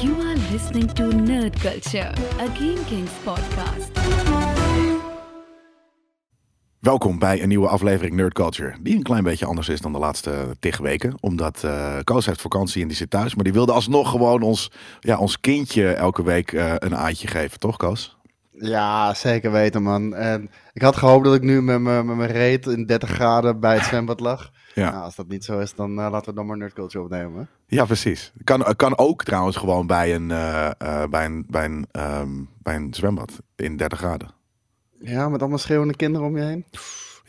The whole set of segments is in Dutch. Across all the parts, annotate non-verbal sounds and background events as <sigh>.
You are listening to Nerd Culture, a Game Kings podcast. Welkom bij een nieuwe aflevering Nerd Culture. Die een klein beetje anders is dan de laatste tig weken. Omdat eh Koos heeft vakantie en die zit thuis. Maar die wilde alsnog gewoon ons, ja, ons kindje elke week eh, een aaitje geven. Toch Koos? Ja, zeker weten, man. En ik had gehoopt dat ik nu met mijn met mijn reet in 30 graden bij het zwembad lag. Ja, Nou, als dat niet zo is, dan eh, laten we dan maar Nerd Culture opnemen. ja precies. Kan, kan ook trouwens gewoon bij een, eh, eh, bij een, bij een, ehm, bij een zwembad in 30 graden. Ja, met allemaal schreeuwende kinderen om je heen.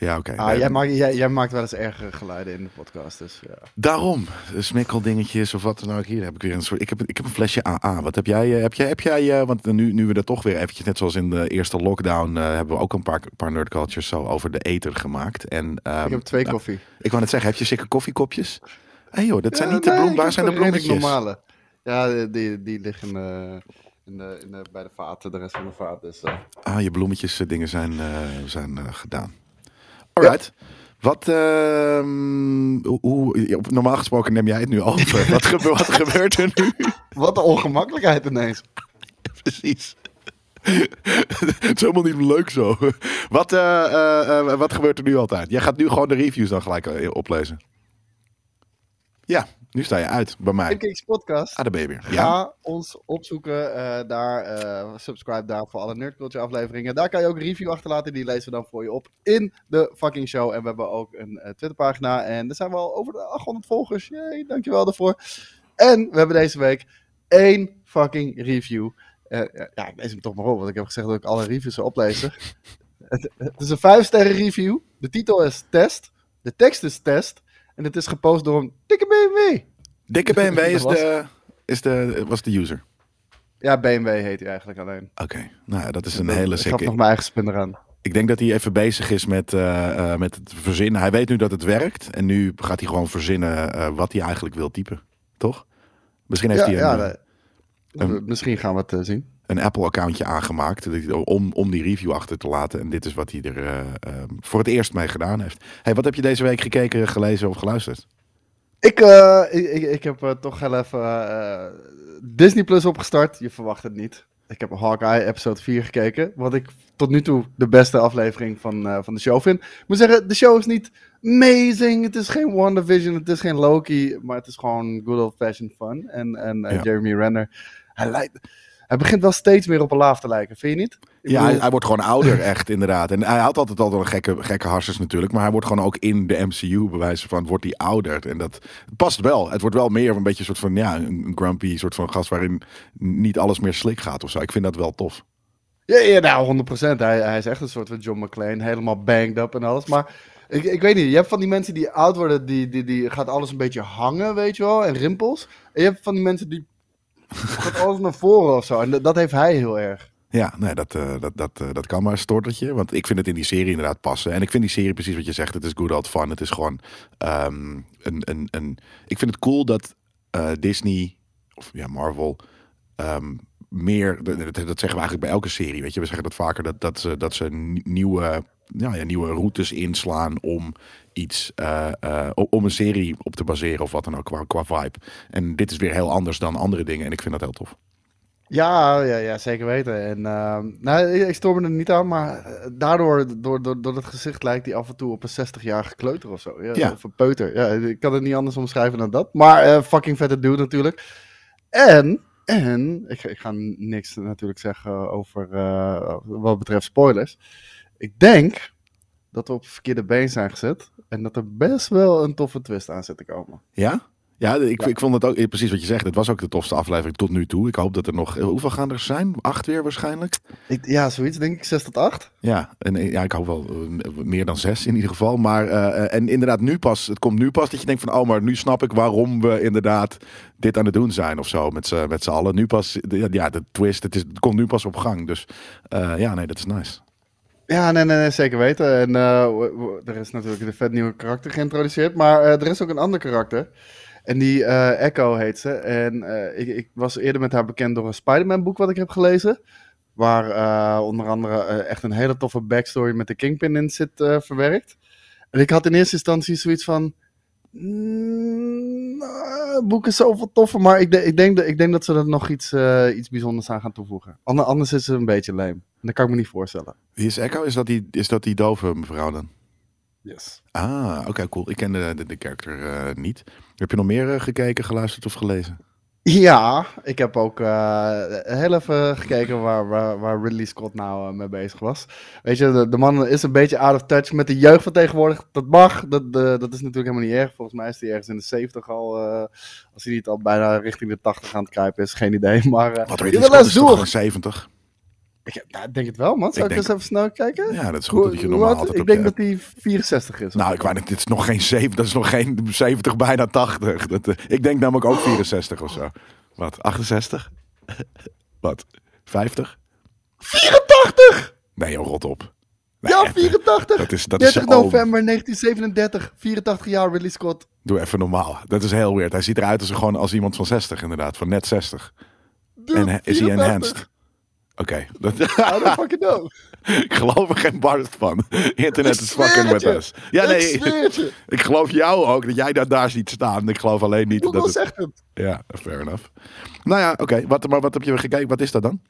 Ja, oké. Ah, jij, maakt, jij, jij maakt wel eens ergere geluiden in de podcast, dus ja. Daarom, smikkeldingetjes of wat dan ook. Hier heb ik weer een soort. Ik heb, ik heb een flesje AA. Wat heb jij? eh, Heb jij, heb jij eh, want nu, nu we er toch weer eventjes, net zoals in de eerste lockdown, eh, hebben we ook een paar, paar nerdcultures zo over de eter gemaakt. En, ehm, ik heb twee nou, koffie. ik wou net zeggen, heb je zeker koffiekopjes? Hé joh, dat zijn Ja, niet de bloem, waar heb zijn de bloemetjes? normale. Ja, die, die liggen in de, in de, bij de vaten, de rest van de vaat. Dus, Ah, je bloemetjes dingen zijn, zijn gedaan. Alright. Wat, ehm, hoe, normaal gesproken neem jij het nu over. <laughs> wat, gebe- wat gebeurt er nu? Wat een ongemakkelijkheid ineens. <laughs> Precies. het is helemaal niet leuk zo. Wat, eh, wat gebeurt er nu altijd? Jij gaat nu gewoon de reviews dan gelijk oplezen. Ja, nu sta je uit bij mij. Gamekick's podcast. Ah, daar ben je weer. Ga Ja, ons opzoeken eh, daar. eh, subscribe daar voor alle Nerd Culture afleveringen. Daar kan je ook een review achterlaten. Die lezen we dan voor je op in de fucking show. En we hebben ook een eh, Twitterpagina. En er zijn wel over de 800 volgers. Jee, dankjewel daarvoor. En we hebben deze week één fucking review. Ja, ik lees hem toch maar op. Want ik heb gezegd dat ik alle reviews zou oplezen. <laughs> het, het is een 5 sterren review. De titel is Test. De tekst is Test. En het is gepost door een dikke BMW. dikke BMW is de, is de, was de user. Ja, BMW heet hij eigenlijk alleen. Oké, nou ja, dat is een Dat- hele Ik gaf sikke... nog mijn eigen spin eraan. Ik denk dat hij even bezig is met, eh, eh, met het verzinnen. Hij weet nu dat het werkt. En nu gaat hij gewoon verzinnen eh, wat hij eigenlijk wil typen. Toch? Misschien heeft Ja, hij een, ja, een- Misschien gaan we het zien. Een Apple-accountje aangemaakt om, om die review achter te laten. En dit is wat hij er eh, eh, voor het eerst mee gedaan heeft. Hey, wat heb je deze week gekeken, gelezen of geluisterd? Ik, eh, ik, ik, ik heb eh, toch heel even Disney Plus opgestart. Je verwacht het niet. Ik heb Hawkeye episode 4 gekeken. Wat ik tot nu toe de beste aflevering van, van de show vind. Ik moet zeggen, de show is niet amazing. Het is geen WandaVision, het is geen Loki. Maar het is gewoon good old fashioned fun. En, en Ja. Jeremy Renner, hij, lijkt, hij begint wel steeds meer op een laaf te lijken. Vind je niet? Ik Ja, bedoel- hij, hij wordt gewoon ouder, <laughs> echt inderdaad. En hij had altijd al een gekke, gekke harsers natuurlijk. Maar hij wordt gewoon ook in de MCU, bij wijze van, wordt hij ouder. En dat past wel. Het wordt wel meer een beetje een soort van, ja, een een grumpy soort van gast waarin niet alles meer slik gaat of zo. Ik vind dat wel tof. Ja, ja nou, 100%. Hij, hij is echt een soort van John McClane. Helemaal banged up en alles. Maar ik, ik weet niet. Je hebt van die mensen die oud worden, die, die, die gaat alles een beetje hangen, weet je wel. En rimpels. En je hebt van die mensen die gaat alles naar voren of zo. En dat, heeft hij heel erg. Ja, nee, dat, eh, dat, dat, eh, dat kan maar een stortertje. Want ik vind het in die serie inderdaad passen. En ik vind die serie precies wat je zegt. Het is good old fun. Het is gewoon ehm, een, een, een... Ik vind het cool dat eh, Disney, of ja, Marvel... ehm, meer, dat, dat zeggen we eigenlijk bij elke serie, weet je. We zeggen dat vaker, dat, dat, ze, dat ze ni- nieuwe, ja, nieuwe routes inslaan om iets, eh, eh, om een serie op te baseren of wat dan ook, qua, qua vibe. En dit is weer heel anders dan andere dingen en ik vind dat heel tof. Ja, ja, ja zeker weten. En ehm, nou, ik, stoor me er niet aan, maar eh, daardoor, door, door, door het gezicht lijkt hij af en toe op een 60-jarige kleuter of zo. Ja, Ja. Of een peuter. Ja, ik kan het niet anders omschrijven dan dat. Maar fucking vette dude natuurlijk. En, en ik, ik ga niks natuurlijk zeggen over uh, wat betreft spoilers. Ik denk dat we op het verkeerde been zijn gezet. En dat er best wel een toffe twist aan zit te komen. Ja? Ja, ik, Ja. ik vond het ook, eh, precies wat je zegt, het was ook de tofste aflevering tot nu toe. Ik hoop dat er nog, eh, hoeveel gaan er zijn? Acht weer waarschijnlijk? Ik, ja, zoiets denk ik, 6 tot 8. Ja, en eh, ja, ik hoop wel meer dan zes in ieder geval. Maar, en inderdaad, nu pas, het komt nu pas dat je denkt van, oh, maar nu snap ik waarom we inderdaad dit aan het doen zijn of zo met z'n allen. Nu pas, ja, de twist, het, is, het komt nu pas op gang. Dus ja, nee, dat is nice. Ja, nee, nee, zeker weten. En eh, er is natuurlijk een vet nieuwe karakter geïntroduceerd. Maar eh, er is ook een ander karakter. En die eh, Echo heet ze. En ik, ik was eerder met haar bekend door een Spider-Man boek wat ik heb gelezen. Waar onder andere echt een hele toffe backstory met de Kingpin in zit verwerkt. En ik had in eerste instantie zoiets van... "Mm, Nou, het boek is zoveel toffer, maar ik, de- ik, denk, dat- ik denk dat ze er nog iets, eh, iets bijzonders aan gaan toevoegen. Ander- Anders is het een beetje leem. Dat kan ik me niet voorstellen. Wie is Echo? Is dat die, is dat die dove mevrouw dan? Yes. Ah, oké, cool. Ik ken de, de, de character eh, niet. Heb je nog meer eh, gekeken, geluisterd of gelezen? Ja, ik heb ook eh, heel even gekeken waar, waar, waar Ridley Scott nou eh, mee bezig was. Weet je, de, de man is een beetje out of touch met de jeugd van tegenwoordig. Dat mag, dat, de- dat is natuurlijk helemaal niet erg. Volgens mij is hij ergens in de 70 al, eh, als hij niet al bijna richting de 80 aan het kruipen is, geen idee. <laughs> Maar Wat Ridley wel Scott is toch door. gewoon 70? Ik, nou, denk het wel, man. Zal Ik ik, eens even snel kijken? Ja, dat is goed dat je normaal altijd Ik op denk je- dat hij 64 is. Nou, ik wou net, dit is nog geen 7, dat is nog geen 70, bijna 80. Dat, eh, ik denk namelijk ook 64 of zo. Wat, 68? <laughs> Wat, 50? 84! Nee, joh, rot op. Nee, Ja, echt, 84! Dat is, dat is 30 zo- oh, november 1937, 84 jaar Ridley Scott. Doe even normaal. Dat is heel weird. Hij ziet eruit als, gewoon als iemand van 60 inderdaad, van net 60. Dude, En eh, is hij 84. enhanced? Oké, dat- I don't fucking know. <laughs> ik geloof er geen barst van. Internet is fucking je. us. Ja, nee, <laughs> ik geloof jou ook dat jij dat daar ziet staan. Ik geloof alleen niet Google dat het... zegt het. Ja, fair enough. Nou ja, oké. Wat, maar wat heb je gekeken? Wat is dat dan?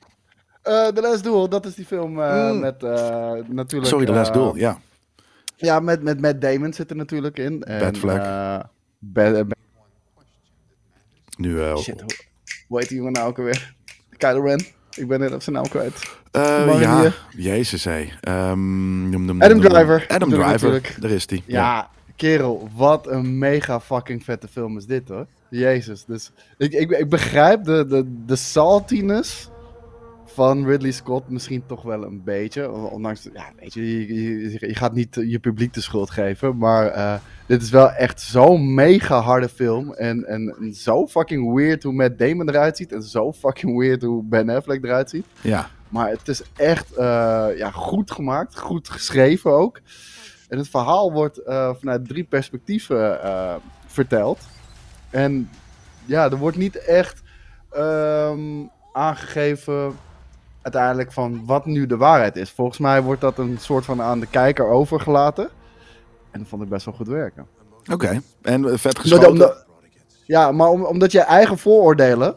Eh The Last Duel, dat is die film eh, Mm. met eh, natuurlijk... Sorry, The Last Duel. Ja. Ja, met, met Matt Damon zit er natuurlijk in. En, Bad Flag. Bad- Nu, eh shit, hoe, hoe heet die jongen nou ook alweer? <laughs> Kylo Ren. Ik ben net op zijn naam kwijt. eh, ja, hier? jezus hé. Ehm, noem- noem- Adam noem- Driver. Adam Driver, natuurlijk. daar is die. Ja, kerel, wat een mega fucking vette film is dit hoor. Jezus, dus ik, ik, ik begrijp de, de, de saltiness van Ridley Scott misschien toch wel een beetje. Ondanks, ja, weet je, je, gaat niet je publiek de schuld geven, maar eh, dit is wel echt zo'n mega harde film. En, en, en zo fucking weird hoe Matt Damon eruit ziet en zo fucking weird hoe Ben Affleck eruit ziet. Ja, Maar het is echt eh, ja, goed gemaakt, goed geschreven ook. En het verhaal wordt eh, vanuit drie perspectieven eh, verteld. En ja, er wordt niet echt ehm, aangegeven uiteindelijk van wat nu de waarheid is. Volgens mij wordt dat een soort van aan de kijker overgelaten. En dat vond ik best wel goed werken. oké. En eh, vet geschoten. omdat- ja, maar om- omdat je eigen vooroordelen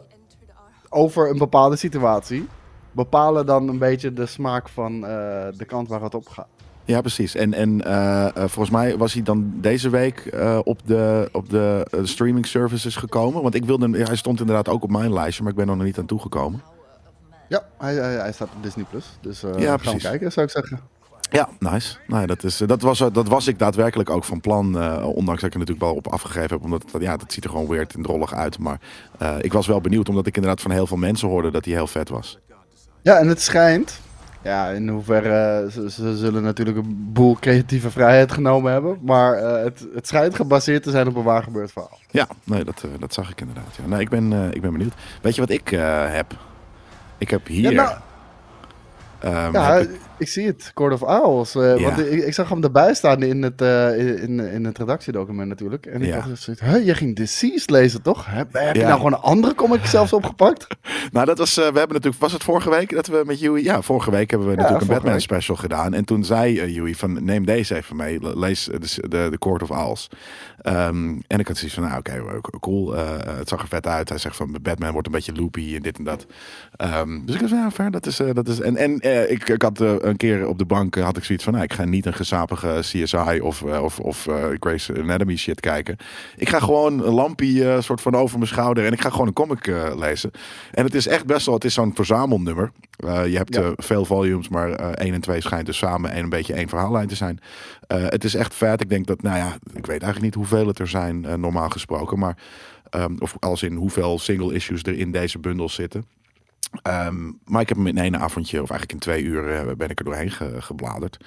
over een bepaalde situatie bepalen dan een beetje de smaak van eh, de kant waar het op gaat. Ja, precies. En, en eh, volgens mij was hij dan deze week op de, op de streaming services gekomen. Want ik wilde, hij stond inderdaad ook op mijn lijstje, maar ik ben er nog niet aan toegekomen. Ja, hij, hij, hij staat op Disney Plus. Dus eh Ja, gaan we kijken, zou ik zeggen. Ja, nice. Nou, ja, dat, is, dat, was, dat was ik daadwerkelijk ook van plan. eh, ondanks dat ik er natuurlijk wel op afgegeven heb. Omdat het- ja, dat ziet er gewoon weird en drollig uit. Maar eh, ik was wel benieuwd, omdat ik inderdaad van heel veel mensen hoorde dat hij heel vet was. Ja, en het schijnt. Ja, in hoeverre ze, ze zullen natuurlijk een boel creatieve vrijheid genomen hebben. Maar eh, het, het schijnt gebaseerd te zijn op een waar gebeurd verhaal. Ja, nee, dat, eh, dat zag ik inderdaad. Ja. Nee, ik, ben, eh, ik ben benieuwd. Weet je wat ik eh, heb? Ik heb hier. Ja, nou, ehm, ja, heb ik- ik zie het. Court of Owls. eh, Ja. Want ik, ik zag hem erbij staan in het, eh, in, in het redactiedocument natuurlijk. En ik Ja. had zoiets je ging Deceased lezen toch? Heb, heb je Ja. nou gewoon een andere comic <laughs> zelfs opgepakt? Nou, dat was, eh, we hebben natuurlijk, was het vorige week dat we met Huey, ja, vorige week hebben we natuurlijk een Batman week. special gedaan. En toen zei eh, Huey van, neem deze even mee, le- lees de, de, de Court of Owls. Ehm, en ik had zoiets van, nou oké, wel cool, het zag er vet uit. Hij zegt van, Batman wordt een beetje loopy en dit en dat. Ehm, dus ik zei, ja, fair, dat is, dat is, en, en ik, ik had een keer op de bank, eh, had ik zoiets van, nou, ik ga niet een gezapige CSI of, eh, of, of eh, Grace Anatomy shit kijken. Ik ga gewoon een lampie soort van over mijn schouder en ik ga gewoon een comic lezen. En het is echt best wel, het is zo'n verzamelnummer. Eh, je hebt Ja. veel volumes, maar eh 1 en 2 schijnt dus samen en een beetje één verhaallijn te zijn. Het is echt vet. Ik denk dat, nou ja, ik weet eigenlijk niet hoeveel het er zijn normaal gesproken. Maar, ehm, of als in hoeveel single issues er in deze bundels zitten. Ehm, maar ik heb hem in één avondje, of eigenlijk in twee uur, eh, ben ik er doorheen ge- gebladerd.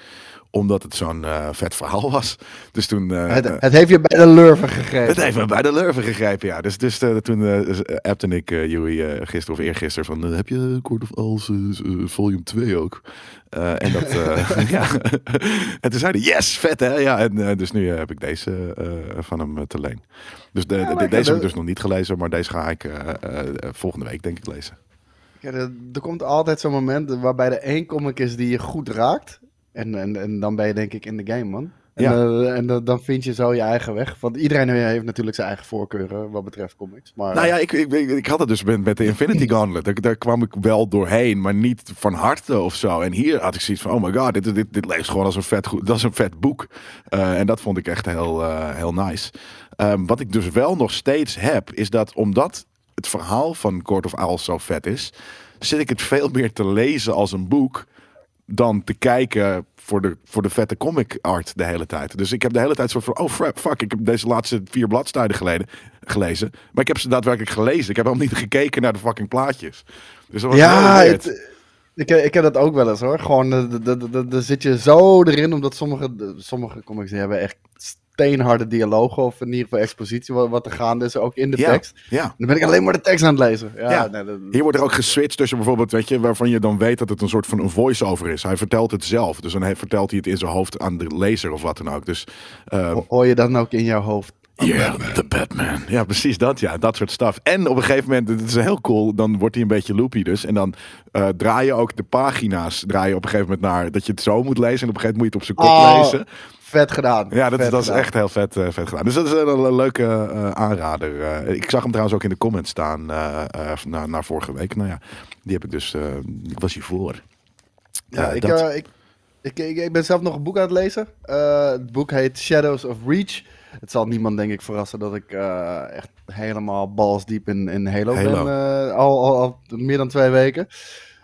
Omdat het zo'n eh, vet verhaal <laughs> was. Dus toen... eh, het, het heeft je bij de lurven gegrepen. het heeft me bij de lurven gegrepen, ja. Dus, dus toen appte ik uh, Joey eh, gisteren of eergisteren van... heb je Court of eh, volume 2 ook? En dat... <laughs> <laughs> ja. en toen zei hij, yes, vet hè? Ja, en dus nu heb ik deze van hem te leen. Dus de, Ja, de- lekker. deze heb ik dus nog niet gelezen, maar deze ga ik volgende week denk ik lezen. Ja, er, er komt altijd zo'n moment waarbij er één comic is die je goed raakt. En, en, en dan ben je denk ik in de game, man. En, Ja. eh, en dan- dan vind je zo je eigen weg. Want iedereen heeft natuurlijk zijn eigen voorkeuren wat betreft comics. Maar, Nou ja, ik, ik, ik, had het dus met, met de Infinity <clears throat> Gauntlet. Daar, daar kwam ik wel doorheen, maar niet van harte of zo. En hier had ik zoiets van, oh my god, dit, dit, dit leest gewoon als een vet, goed, dat is een vet boek. Eh, en dat vond ik echt heel, eh, heel nice. Ehm, wat ik dus wel nog steeds heb, is dat omdat het verhaal van Court of Owls zo vet is, zit ik het veel meer te lezen als een boek dan te kijken voor de, voor de vette comic art de hele tijd. Dus ik heb de hele tijd zo van, oh fuck, ik heb deze laatste vier bladzijden geleden, gelezen. Maar ik heb ze daadwerkelijk gelezen. Ik heb helemaal niet gekeken naar de fucking plaatjes. Dus dat was ja, het- ik, ik heb dat ook wel eens hoor. Gewoon, eh, daar zit je zo erin, omdat sommige, sommige comics die hebben echt steenharde dialogen, of in ieder geval expositie, wat, wat er gaande is, ook in de Ja. tekst. ja. Dan ben ik alleen maar de tekst aan het lezen. Ja, Ja. nee, dat- Hier wordt er ook geswitcht tussen bijvoorbeeld, weet je, waarvan je dan weet dat het een soort van een voice-over is. Hij vertelt het zelf. Dus dan vertelt hij het in zijn hoofd aan de lezer of wat dan ook. Dus ehm, ho- hoor je dan ook in jouw hoofd. Ja, de Batman. Ja, precies dat. Ja, dat soort stuff. En op een gegeven moment, het is heel cool, dan wordt hij een beetje loopy dus. En dan eh, draai je ook de pagina's, draai je op een gegeven moment naar, dat je het zo moet lezen. En op een gegeven moment moet je het op zijn kop Oh, lezen. Vet gedaan. Ja, dat, Vet dat is echt heel vet, eh, vet gedaan. Dus dat is een, een leuke eh, aanrader. Eh, ik zag hem trouwens ook in de comments staan eh, na, na vorige week. Nou ja, die heb ik dus, ik was hiervoor. Ja, Eh, ik, dat- ik, ik, ik, ik ben zelf nog een boek aan het lezen. Het boek heet Shadows of Reach. Het zal niemand denk ik verrassen dat ik echt helemaal balsdiep in, in Halo, Halo. ben. al, al, al meer dan twee weken.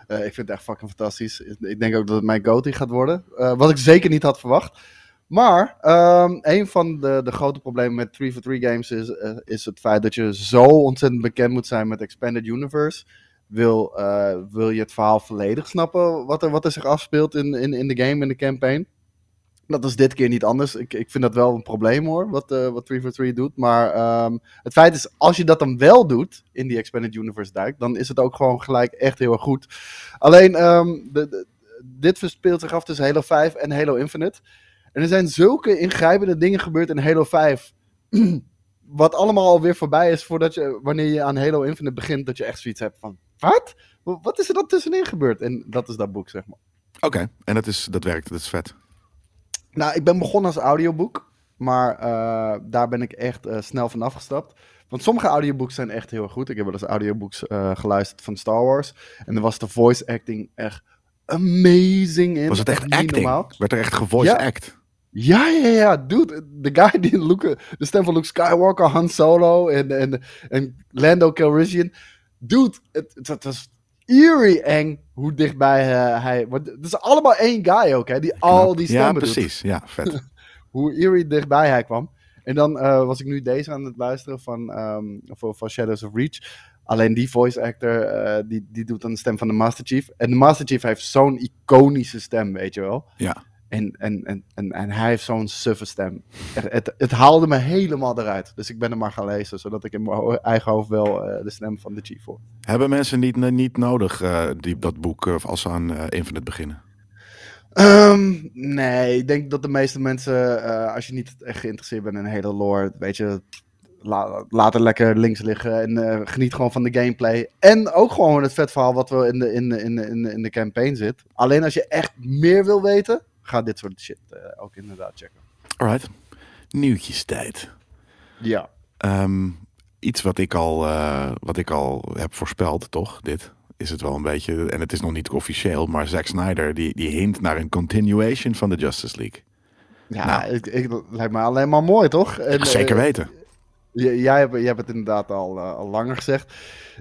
Ik vind het echt fucking fantastisch. Ik denk ook dat het mijn GOTY gaat worden. Wat ik zeker niet had verwacht. Maar ehm, een van de, de grote problemen met 3 for 3 games is, eh, is het feit dat je zo ontzettend bekend moet zijn met Expanded Universe. Wil, eh, wil je het verhaal volledig snappen wat er, wat er zich afspeelt in, in, in de game, in de campaign? Dat is dit keer niet anders. Ik, ik vind dat wel een probleem hoor, wat, eh wat 3 for 3 doet. Maar ehm, het feit is, als je dat dan wel doet, in die Expanded Universe duik, dan is het ook gewoon gelijk echt heel erg goed. Alleen, ehm, dit verspeelt zich af tussen Halo 5 en Halo Infinite. En er zijn zulke ingrijpende dingen gebeurd in Halo 5. <clears throat> wat allemaal alweer voorbij is voordat je, wanneer je aan Halo Infinite begint, dat je echt zoiets hebt van, wat? Wa- Wat is er dan tussenin gebeurd? En dat is dat boek, zeg maar. Oké, en dat, is, dat werkt, dat is vet. Nou, ik ben begonnen als audioboek. Maar eh, daar ben ik echt eh, snel van afgestapt. Want sommige audiobooks zijn echt heel erg goed. Ik heb wel eens audiobooks eh, geluisterd van Star Wars. En dan was de voice acting echt amazing in. Was het echt acting? normaal. Werd er echt gevoice Ja. act? Ja, ja, ja, dude. De guy <laughs> die Luke, de stem van Luke Skywalker, Han Solo en, en, en Lando Calrissian. Dude, het, het, het was eerie eng hoe dichtbij eh, hij... Want het is allemaal één guy ook, hè, die al die Ja, stemmen doet. precies. Ja, vet. <laughs> Hoe eerie dichtbij hij kwam. En dan eh, was ik nu deze aan het luisteren van, van, van Shadows of Reach. Alleen die voice actor, eh, die, die doet dan de stem van de Master Chief. En de Master Chief heeft zo'n iconische stem, weet je wel. Ja. En, en, en, en, en hij heeft zo'n suffe stem. Echt, Het, het haalde me helemaal eruit. Dus ik ben er maar gaan lezen, zodat ik in mijn eigen hoofd wel eh, de stem van de Chief hoor. Hebben mensen niet, niet nodig eh, die, dat boek eh, als ze aan Infinite beginnen? Ehm, nee, ik denk dat de meeste mensen, als je niet echt geïnteresseerd bent in hele lore, weet je, la, laat er lekker links liggen en geniet gewoon van de gameplay. En ook gewoon het vet verhaal wat we in de, in, de- in, de- in, de- in de campaign zit. Alleen als je echt meer wil weten, ga dit soort shit eh, ook inderdaad checken. Alright. Nieuwtjestijd. Ja. Ehm, iets wat ik, al, eh, wat ik al heb voorspeld, toch? Dit is het wel een beetje. En het is nog niet officieel, maar Zack Snyder die, die hint naar een continuation van de Justice League. Ja, Nou. ik, ik, lijkt me alleen maar mooi, toch? En, Zeker eh, weten. Jij, hebt, hebt het inderdaad al, eh, al langer gezegd.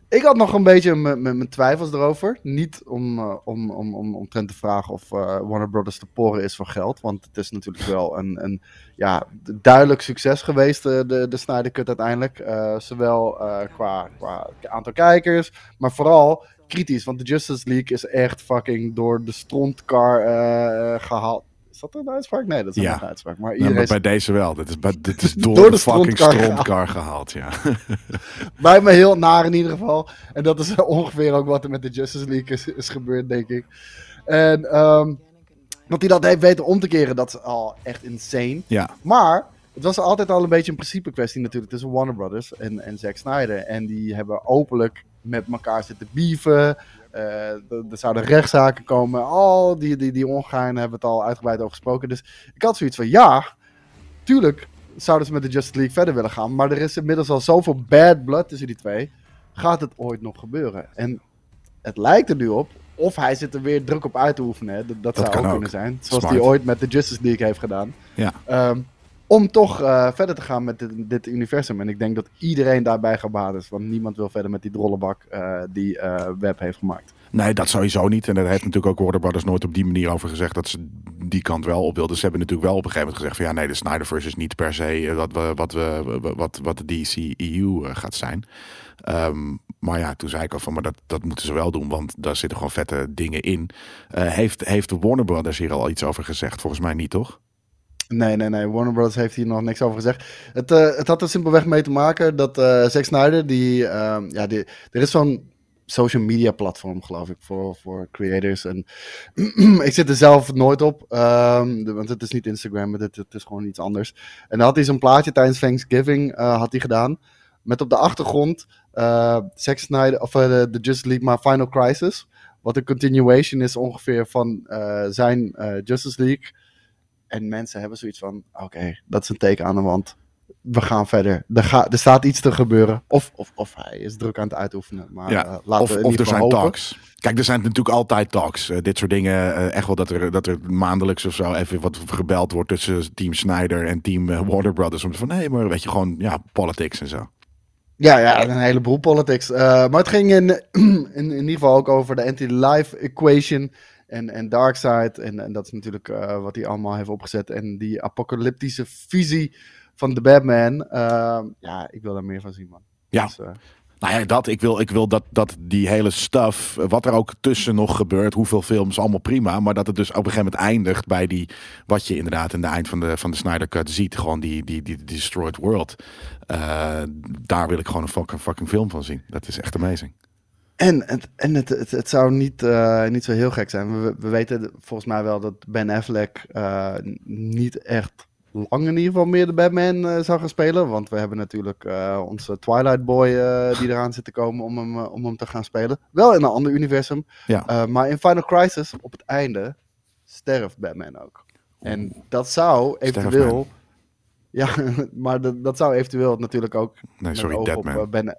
Ik had nog een beetje mijn twijfels erover. Niet om, eh, om, om, om, omtrent te vragen of eh, Warner Brothers te poren is voor geld. Want het is natuurlijk wel een, een ja, duidelijk succes geweest, de, de Snyder Cut uiteindelijk. Zowel qua, qua aantal kijkers, maar vooral kritisch. Want de Justice League is echt fucking door de strontkar eh, gehaald. Dat een uitspraak? Nee, dat is Ja. een uitspraak. Maar Nou, iedereen maar bij deze wel. Dit is, bij- dit is <laughs> door, Door de, de fucking strontkar gehaald. Ja. <laughs> Bij me heel naar in ieder geval. En dat is <laughs> ongeveer ook wat er met de Justice League is, is gebeurd, denk ik. En ehm, dat hij dat heeft weten om te keren, dat is al echt insane. ja. Maar het was altijd al een beetje een principe kwestie natuurlijk tussen Warner Brothers en, en Zack Snyder. En die hebben openlijk met elkaar zitten beefen. Eh, er zouden rechtszaken komen. Al die, die, die ongein hebben we het al uitgebreid over gesproken. Dus ik had zoiets van ja, tuurlijk zouden ze met de Justice League verder willen gaan. Maar er is inmiddels al zoveel bad blood tussen die twee. Gaat het ooit nog gebeuren? En het lijkt er nu op. Of hij zit er weer druk op uit te oefenen. hè. Dat, dat, Dat zou ook ook. kunnen zijn. Zoals Smart. hij ooit met de Justice League heeft gedaan. Ja. Ehm, om toch eh, verder te gaan met dit, universum. En ik denk dat iedereen daarbij gebaat is. Want niemand wil verder met die drollebak eh, die eh Web heeft gemaakt. Nee, dat sowieso niet. En daar heeft natuurlijk ook Warner Brothers nooit op die manier over gezegd dat ze die kant wel op wilden. Ze hebben natuurlijk wel op een gegeven moment gezegd van ja, nee, de Snyderverse is niet per se wat, we, wat, we, wat, wat de DC-EU gaat zijn. Ehm, maar ja, toen zei ik al van, maar dat, dat moeten ze wel doen, want daar zitten gewoon vette dingen in. Heeft, heeft Warner Brothers hier al iets over gezegd? Volgens mij niet, toch? Nee, nee, nee. Warner Bros. heeft hier nog niks over gezegd. Het, eh, het had er simpelweg mee te maken dat eh Zack Snyder, die, ehm, ja, die, er is zo'n social media platform, geloof ik, voor, voor creators. En <clears throat> ik zit er zelf nooit op, ehm, want het is niet Instagram, maar het, het is gewoon iets anders. En dan had hij zo'n plaatje tijdens Thanksgiving eh, had hij gedaan, met op de achtergrond Zack Snyder, of de, Justice League, maar Final Crisis. Wat een continuation is ongeveer van zijn Justice League. En mensen hebben zoiets van: oké, dat is een teken aan de wand. We gaan verder. Er, ga, er staat iets te gebeuren. Of, of, of hij is druk aan het uitoefenen. Maar Ja, eh, laten of we of er zijn hopen. talks. Kijk, er zijn natuurlijk altijd talks. Eh, dit soort dingen. eh, echt wel dat er, dat er maandelijks of zo even wat gebeld wordt tussen team Snyder en team Warner Brothers. Om van nee, maar weet je gewoon, ja, politics en zo. Ja, ja, een heleboel politics. Maar het ging in, <clears throat> in, in ieder geval ook over de anti-life equation en, en Darkseid. En, en dat is natuurlijk eh, wat hij allemaal heeft opgezet. En die apocalyptische visie van de Batman. Eh, ja, ik wil daar meer van zien, man. Ja. Dus, eh, Nou ja, dat, ik wil, ik wil dat, dat die hele stuff, wat er ook tussen nog gebeurt, hoeveel films, allemaal prima. Maar dat het dus op een gegeven moment eindigt bij die, wat je inderdaad in de eind van de, van de Snyder Cut ziet. Gewoon die, die, die Destroyed World. Eh, daar wil ik gewoon een fucking, fucking film van zien. Dat is echt amazing. En, het, en het, het, het zou niet, eh, niet zo heel gek zijn. We, we weten volgens mij wel dat Ben Affleck eh, niet echt lang in ieder geval meer de Batman eh, zou gaan spelen. Want we hebben natuurlijk onze Twilight Boy die eraan zit te komen om hem, om hem te gaan spelen. Wel in een ander universum. Ja. Maar in Final Crisis, op het einde, sterft Batman ook. En dat zou eventueel... <laughs> Ja, maar dat, dat zou eventueel natuurlijk ook Nee, sorry, op Deadman. Ben...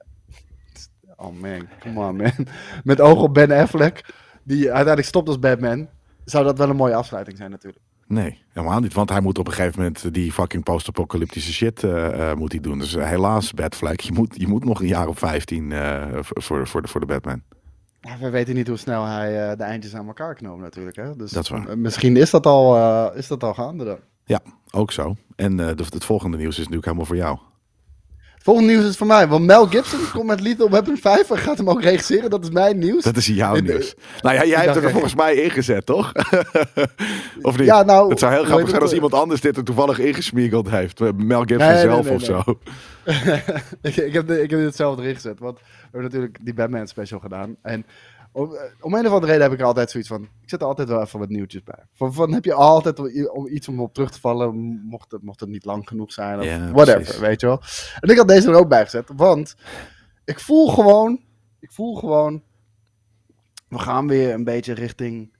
Oh man, come on man. <laughs> Met oog op Ben Affleck, die uiteindelijk stopt als Batman, zou dat wel een mooie afsluiting zijn natuurlijk. Nee, helemaal niet. Want hij moet op een gegeven moment die fucking post-apocalyptische shit eh, eh, moet hij doen. Dus eh, helaas, Batfleck, je moet, je moet nog een jaar of 15 eh, voor, voor, de, voor de Batman. We weten niet hoe snel hij de eindjes aan elkaar knoopt natuurlijk. Hè? Dus Dat is waar. misschien is dat al, is dat al gaande dan. Ja, ook zo. En het volgende nieuws is natuurlijk helemaal voor jou. Het volgende nieuws is voor mij, want Mel Gibson komt met Lethal Weapon 5 en gaat hem ook regisseren. Dat is mijn nieuws. Dat is jouw nieuws. Nou ja, jij hebt er volgens mij ingezet, toch? <laughs> of niet? Ja, nou, het zou heel grappig zijn als het? iemand anders dit er toevallig ingesmiegeld heeft. Eh, Mel Gibson Nee, zelf nee, of zo. <laughs> <laughs> ik, ik, heb, ik heb dit zelf erin gezet. Want we hebben natuurlijk die Batman special gedaan. En om, eh, om een of andere reden heb ik er altijd zoiets van. Ik zet er altijd wel even wat nieuwtjes bij. Van, van heb je altijd om iets om op terug te vallen. Mocht het, mocht het niet lang genoeg zijn. Of Ja, whatever, precies. weet je wel. En ik had deze er ook bij gezet. Want ik voel gewoon. Ik voel gewoon. We gaan weer een beetje richting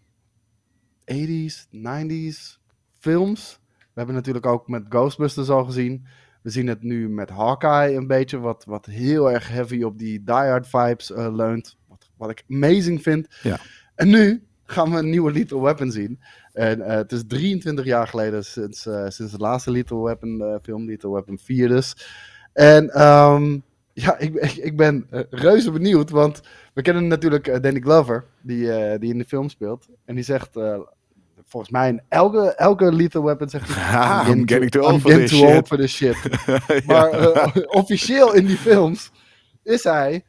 80s, 90s films. We hebben natuurlijk ook met Ghostbusters al gezien. We zien het nu met Hawkeye een beetje, wat, wat heel erg heavy op die Die Hard vibes eh, leunt. Wat, ik amazing vind. Ja. En nu gaan we een nieuwe Lethal Weapon zien. En eh, het is 23 jaar geleden sinds, eh, sinds de laatste Lethal Weapon eh, film, Lethal Weapon 4 dus. En ehm, ja, ik, <laughs> ik, ik ben reuze benieuwd, want we kennen natuurlijk Danny Glover, die, die in de film speelt. En die zegt, volgens mij in elke, elke Lethal Weapon zegt hij... <laughs> I'm getting too old for this too shit. old for this shit. <laughs> Maar eh, officieel in die films is hij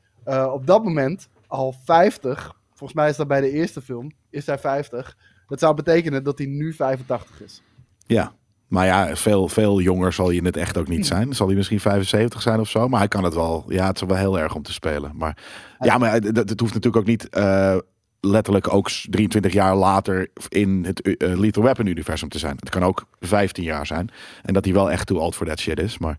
op dat moment al 50. Volgens mij is dat bij de eerste film. Is hij 50. Dat zou betekenen dat hij nu 85 is. Ja, maar ja, veel, veel jonger zal je het echt ook niet zijn. Zal hij misschien 75 zijn of zo, maar hij kan het wel. Ja, het is wel heel erg om te spelen. Maar ja, maar het, het hoeft natuurlijk ook niet eh, letterlijk ook 23 jaar later in het eh, Lethal Weapon universum te zijn. Het kan ook 15 jaar zijn en dat hij wel echt too old for that shit is. Maar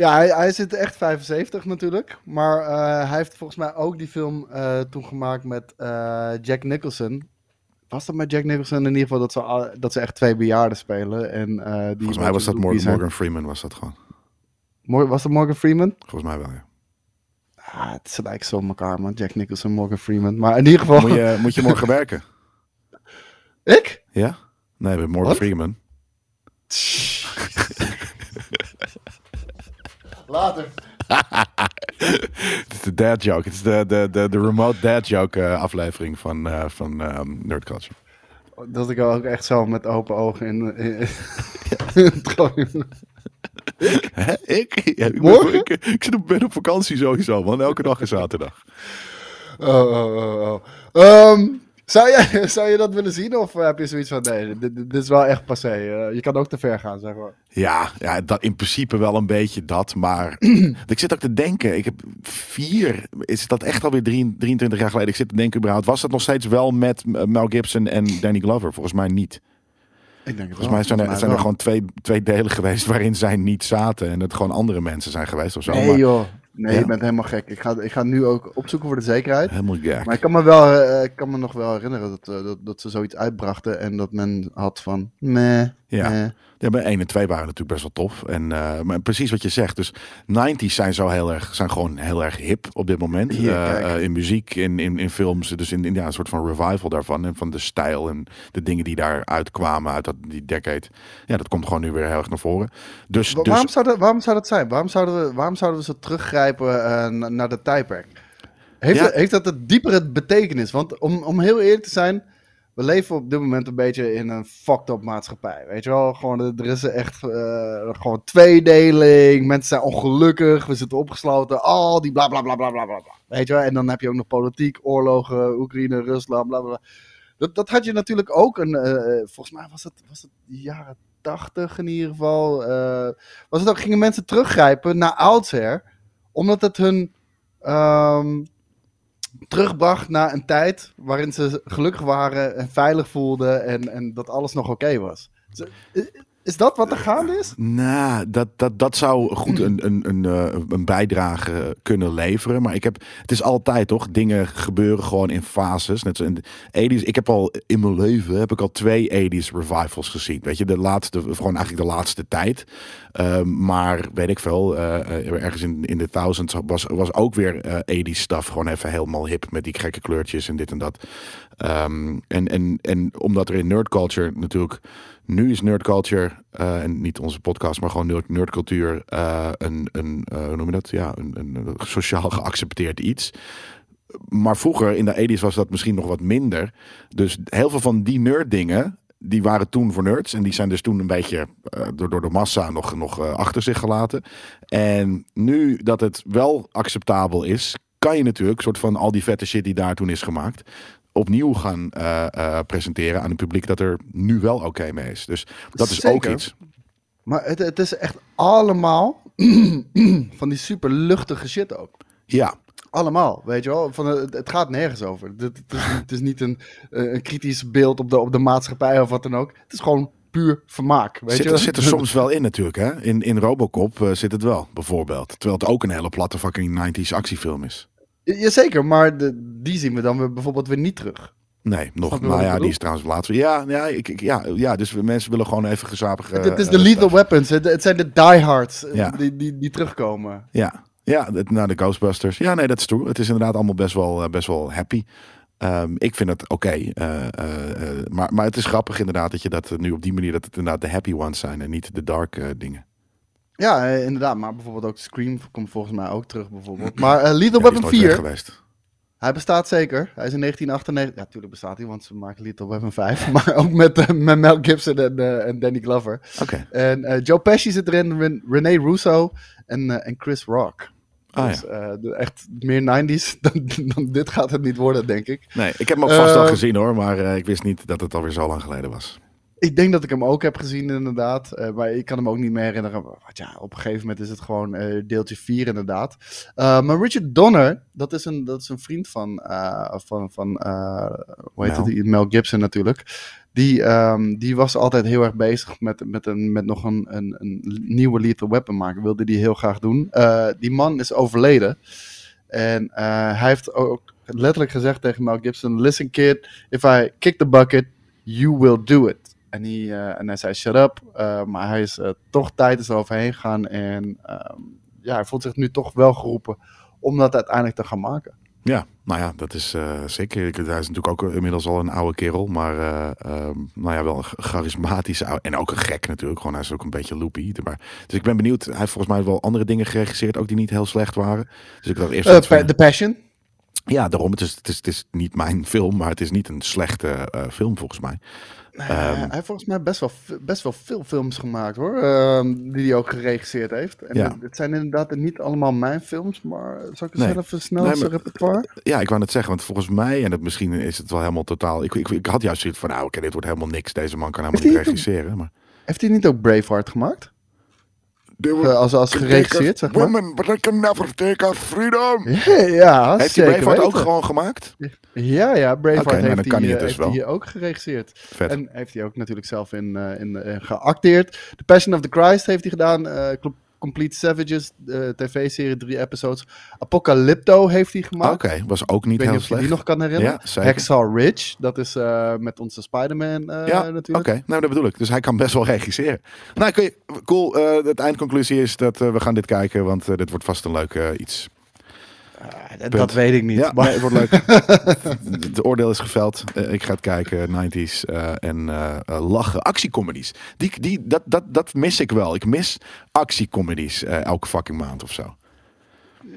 Ja, hij, hij zit echt 75 natuurlijk. Maar eh, hij heeft volgens mij ook die film eh, toen gemaakt met eh, Jack Nicholson. Was dat met Jack Nicholson in ieder geval dat ze, dat ze echt twee bejaarden spelen? En, die Volgens mij was dat Morgan, Morgan Freeman, was dat gewoon. Mor- Was dat Morgan Freeman? Volgens mij wel, ja. Ah, het lijkt zo op elkaar, man. Jack Nicholson, Morgan Freeman. Maar in ieder geval... Moet je, moet je morgen werken? <laughs> Ik? Ja? Nee, met Morgan? Freeman. Later. <laughs> Het is de dad joke. Het is de, de, de, de remote dad joke eh, aflevering van, eh, van ehm, Nerd Culture. Dat ik ook echt zo met open ogen in... in, in het gewoon- <laughs> Hè? Ik? Ja, ik, ben- Morgen? ik, ik zit op, ben op vakantie sowieso, man. Elke dag is zaterdag. Oh, oh, oh, oh. Ehm, zou, jij, <laughs> zou je dat willen zien? Of heb je zoiets van, nee, dit, dit is wel echt passé. eh, je kan ook te ver gaan, zeg maar. Ja, ja dat, in principe wel een beetje dat. Maar <clears throat> ik zit ook te denken. Ik heb vier. Is dat echt alweer drie- 23 jaar geleden? Ik zit te denken überhaupt. Was dat nog steeds wel met eh, Mel Gibson en Danny Glover? Volgens mij niet. Ik denk het Volgens mij zijn er, zijn er gewoon twee, twee delen geweest <laughs> waarin zij niet zaten. En het gewoon andere mensen zijn geweest of zo. Nee maar joh, nee, Ja. je bent helemaal gek. Ik ga, ik ga nu ook opzoeken voor de zekerheid. helemaal gek. Maar ik kan me, wel, eh, ik kan me nog wel herinneren dat, eh, dat, dat ze zoiets uitbrachten en dat men had van, meh, Ja. meh. Ja, bij 1 en 2 waren natuurlijk best wel tof. En, eh, maar precies wat je zegt. Dus 90s zijn zo heel erg, zijn gewoon heel erg hip op dit moment. Eh, eh, in muziek, in, in, in films. Dus in, in ja, een soort van revival daarvan. En van de stijl en de dingen die daar uitkwamen uit dat, die decade. Ja, dat komt gewoon nu weer heel erg naar voren. Dus, Wa- dus waarom, zou dat, waarom zou dat zijn? Waarom zouden we, waarom zouden we zo teruggrijpen na- naar de tijdperk? Heeft, Ja. dat, heeft dat een diepere betekenis? Want om, om heel eerlijk te zijn, we leven op dit moment een beetje in een fucked up maatschappij. Weet je wel, gewoon, er is echt eh, gewoon tweedeling, mensen zijn ongelukkig, we zitten opgesloten, al die bla bla bla bla bla bla. Weet je wel, en dan heb je ook nog politiek, oorlogen, Oekraïne, Rusland, bla bla. Dat, dat had je natuurlijk ook, een, eh, eh, volgens mij was het, was het jaren tachtig in ieder geval. was het ook, gingen mensen teruggrijpen naar oudsher, omdat het hun ehm, terugbracht naar een tijd waarin ze gelukkig waren en veilig voelden en, en dat alles nog oké was. Is dat wat er gaande is? Nou, dat, dat, dat zou goed een, een, een, eh, een bijdrage kunnen leveren. Maar ik heb, het is altijd toch, dingen gebeuren gewoon in fases. Net zo in de 80s. Ik heb al in mijn leven heb ik al twee 80s revivals gezien. Weet je, de laatste, gewoon eigenlijk de laatste tijd. Ehm, maar weet ik veel, eh, eh, ergens in, in de thousands was, was ook weer eh 80s stuff. Gewoon even helemaal hip met die gekke kleurtjes en dit en dat. Ehm, en, en, en omdat er in nerd culture natuurlijk. Nu is nerd culture, eh, en niet onze podcast, maar gewoon nerd, nerdcultuur, eh, een, een eh, hoe noem je dat? Ja, een, een sociaal <laughs> geaccepteerd iets. Maar vroeger, in de 80s, was dat misschien nog wat minder. Dus heel veel van die nerd dingen, die waren toen voor nerds. En die zijn dus toen een beetje door, door de massa nog, nog achter zich gelaten. En nu dat het wel acceptabel is, kan je natuurlijk, soort van al die vette shit die daar toen is gemaakt, opnieuw gaan eh, eh, presenteren aan een publiek dat er nu wel oké mee is. Dus dat is ook iets. Maar het, het is echt allemaal <clears throat> van die super luchtige shit ook. Ja, Allemaal, weet je wel. Van, eh, het, het gaat nergens over. Het, het, is, niet- het is niet een, een kritisch beeld op de, op de maatschappij of wat dan ook. Het is gewoon puur vermaak. Weet zit, je? er- zit er soms wel in natuurlijk. Hè? In, in Robocop zit het wel, bijvoorbeeld. Terwijl het ook een hele platte fucking 90s actiefilm is. Jazeker, maar de, die zien we dan weer bijvoorbeeld weer niet terug. Nee, nog. Maar ja, die is trouwens laatst. Ja, ja, ik, ik- ja, ja, dus mensen willen gewoon even gezapig. het, het is de lethal weapons. Het, het zijn de diehards eh, Ja. die, die, die terugkomen. Ja, ja nou, de Ghostbusters. Ja, nee, dat is true. Het is inderdaad allemaal best wel, eh, best wel happy. Ehm, ik vind het oké. eh, eh, eh, maar, maar het is grappig inderdaad dat je dat eh, nu op die manier... dat het inderdaad de happy ones zijn en niet de dark eh, dingen. Ja, eh, inderdaad. Maar bijvoorbeeld ook Scream komt volgens mij ook terug bijvoorbeeld. <clears throat> Maar eh, Lethal Ja, Weapon nooit weg 4, geweest. hij bestaat zeker. Hij is in 1998. Ja, natuurlijk bestaat hij, want ze maken Lethal Weapon 5. <laughs> Maar ook met, eh, met Mel Gibson en, en Danny Glover. Oké. En Joe Pesci zit erin, Ren- René Russo en, en Chris Rock. Ah, dus ja. echt meer 90s <laughs> dan, dan dit gaat het niet worden, denk ik. Nee, ik heb hem ook vast wel Eh, gezien hoor. Maar ik wist niet dat het alweer zo lang geleden was. Ik denk dat ik hem ook heb gezien, inderdaad. Eh, maar ik kan hem ook niet meer herinneren. Want ja, op een gegeven moment is het gewoon eh, deeltje 4, inderdaad. Eh, maar Richard Donner, dat is een, dat is een vriend van, van, van hoe heet Mel. het? Mel Gibson natuurlijk. Die, ehm, die was altijd heel erg bezig met, met, een, met nog een, een, een nieuwe Lethal Weapon maken. Wilde die heel graag doen. Die man is overleden. En hij heeft ook letterlijk gezegd tegen Mel Gibson: Listen, kid, if I kick the bucket, you will do it. En hij, eh, en hij zei: Shut up. Eh, maar hij is eh, toch tijd is er overheen gegaan. En ehm, ja, hij voelt zich nu toch wel geroepen om dat uiteindelijk te gaan maken. Ja, nou ja, dat is eh, zeker. Hij is natuurlijk ook inmiddels al een oude kerel, maar eh, ehm, nou ja, wel een charismatische oude, en ook een gek natuurlijk. Gewoon, hij is ook een beetje loopy. Maar, dus ik ben benieuwd. Hij heeft volgens mij wel andere dingen geregisseerd, ook die niet heel slecht waren. Dus ik dacht eerst. Eh, van- The Passion. Ja, daarom. Het is, het, is, het is niet mijn <laughs> film, maar het is niet een slechte eh, film volgens mij. Nee, Ehm. hij heeft volgens mij best wel, best wel veel films gemaakt hoor. ehm, die hij ook geregisseerd heeft. En Ja. het, zijn inderdaad niet allemaal mijn films, maar zal ik eens Nee. snel Nee, zijn repertoire? Ja, ik wou net zeggen, want volgens mij, en dat misschien is het wel helemaal totaal. Ik, ik, ik had juist zoiets van, nou, oké, dit wordt helemaal niks. Deze man kan helemaal Heeft niet regisseren. Maar... Heeft hij niet ook Braveheart gemaakt? Eh, als, als geregisseerd, zeg maar. Women, but I can never take our freedom. <laughs> Ja, Heeft hij Braveheart ook gewoon gemaakt? Ja, ja, Braveheart nou, heeft, dan kan hij, hij eh, dus heeft hij ook geregisseerd. Vet. En heeft hij ook natuurlijk zelf in, eh, in eh, geacteerd. The Passion of the Christ heeft hij gedaan. eh, Cl- Complete Savages, de tv-serie, drie episodes. Apocalypto heeft hij gemaakt. Oké, was ook Ik niet weet heel niet of je slecht. die nog kan herinneren. Ja. Hacksaw Ridge, dat is eh, met onze Spider-Man eh, ja, oké. natuurlijk. Nou, dat bedoel ik. Dus hij kan best wel <laughs> regisseren. Nou, je, cool. eh het eindconclusie is dat eh, we gaan dit kijken, want eh, dit wordt vast een leuk eh, iets. Ah, dat, dat weet ik niet. Ja, maar, nee, het wordt leuk. <laughs> Het oordeel is geveld. Eh, ik ga het kijken, 90s eh, en eh, lachen. Actiecomedies. Die, die, dat, dat, dat mis ik wel. Ik mis actiecomedies eh, elke fucking maand of zo.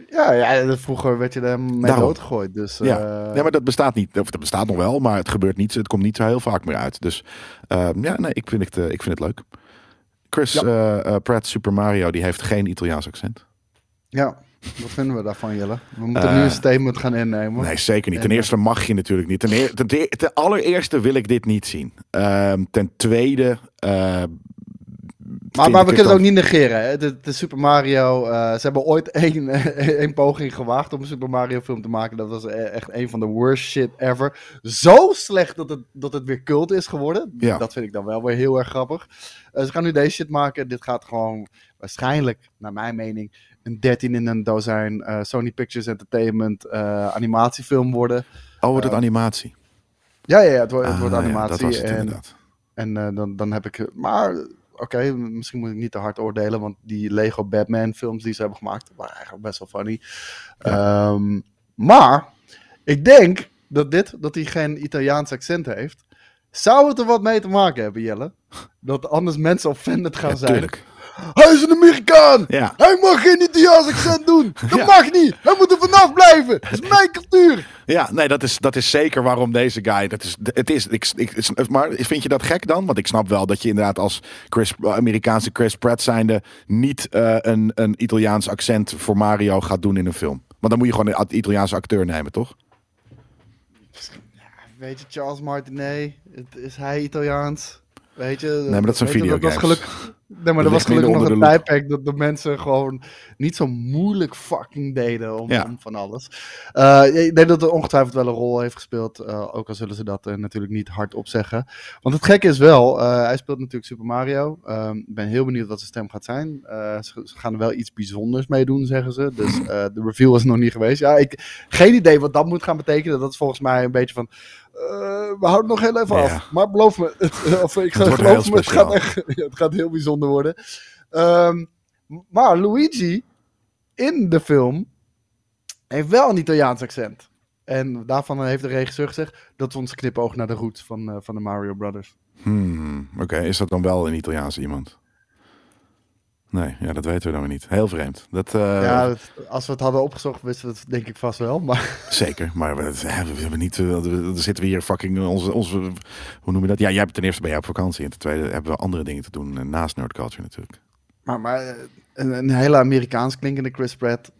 ja, ja, vroeger werd je er mee Daarom. doodgegooid. Dus, Ja. eh, ja, maar dat bestaat niet. Of dat bestaat nog wel, maar het gebeurt niet. Het komt niet zo heel vaak meer uit. Dus eh, ja, nee, ik vind het, ik vind het leuk. Chris Ja. Pratt Super Mario, die heeft geen Italiaans accent. ja, wat vinden we daarvan, Jelle? We moeten Eh, nu een statement gaan innemen. Nee, zeker niet. Ten En, eerste mag je natuurlijk niet. Ten, eer- ten, te- ten allereerste wil ik dit niet zien. Ehm, ten tweede. eh, Maar, maar we kunnen het ook niet negeren. Hè? De, de Super Mario, eh, ze hebben ooit <laughs> één, één poging gewaagd om een Super Mario film te maken. Dat was e- echt een van de worst shit ever. Zo slecht dat het, dat het weer cult is geworden. Ja. Dat vind ik dan wel weer heel erg grappig. Eh, ze gaan nu deze shit maken. Dit gaat gewoon waarschijnlijk, naar mijn mening, een 13 in een dozijn eh, Sony Pictures Entertainment eh, animatiefilm worden. Oh, wordt het eh, animatie? Ja, ja, ja het, wordt, het Ah, wordt ja, animatie. dat was het en inderdaad. en eh, dan, dan heb ik. eh, Maar oké, misschien moet ik niet te hard oordelen. Want die Lego Batman films die ze hebben gemaakt. waren eigenlijk best wel funny. Ehm, maar ik denk dat dit, dat hij geen Italiaans accent heeft. Zou het er wat mee te maken hebben, Jelle? Dat anders mensen offended gaan Ja, zijn. tuurlijk. Hij is een Amerikaan! Ja. Hij mag geen Italiaans accent doen! <laughs> Dat Ja. mag niet! Hij moet er vanaf blijven! Dat is <laughs> mijn cultuur! Ja, nee, dat is, dat is zeker waarom deze guy. Dat is, het is, ik, ik, maar vind je dat gek dan? Want ik snap wel dat je inderdaad als Chris, Amerikaanse Chris Pratt zijnde. niet eh, een, een Italiaans accent voor Mario gaat doen in een film. Want dan moet je gewoon een Italiaanse acteur nemen, toch? Weet je, Charles Martinet, het- is hij Italiaans? Weet je? Nee, maar dat zijn weet je, dat was videogames. gelukkig, nee, maar dat was gelukkig nog een tijdperk dat de mensen gewoon niet zo moeilijk fucking deden om, Ja. om van alles. Eh, ik denk dat het ongetwijfeld wel een rol heeft gespeeld, eh, ook al zullen ze dat eh, natuurlijk niet hardop zeggen. Want het gekke is wel, hij speelt natuurlijk Super Mario. Ehm, Ik ben heel benieuwd wat zijn stem gaat zijn. Ze, ze gaan er wel iets bijzonders mee doen, zeggen ze. Dus de reveal is nog niet geweest. Ja, ik, geen idee wat dat moet gaan betekenen. Dat is volgens mij een beetje van. eh, we houden het nog heel even Ja. af. Maar beloof me. <laughs> of ik geloof me, het gaat, echt, <laughs> het gaat heel bijzonder worden. Ehm, maar Luigi in de film heeft wel een Italiaans accent. En daarvan heeft de regisseur gezegd dat we ons knipoog naar de roots van, eh, van de Mario Brothers. Hmm, Oké, is dat dan wel een Italiaanse iemand? Nee, ja, dat weten we dan weer niet. Heel vreemd. Dat, eh, ja, als we het hadden opgezocht, wisten we het denk ik vast wel. Maar <laughs> Zeker, maar we, we hebben niet. eh, we- Dan zitten we hier fucking onze, onze. Hoe noem je dat? Ja, jij hebt ten eerste ben jij op vakantie. En ten tweede hebben we andere dingen te doen eh, naast Nerd Culture natuurlijk. Maar, maar eh, een, een hele Amerikaans klinkende Chris Pratt.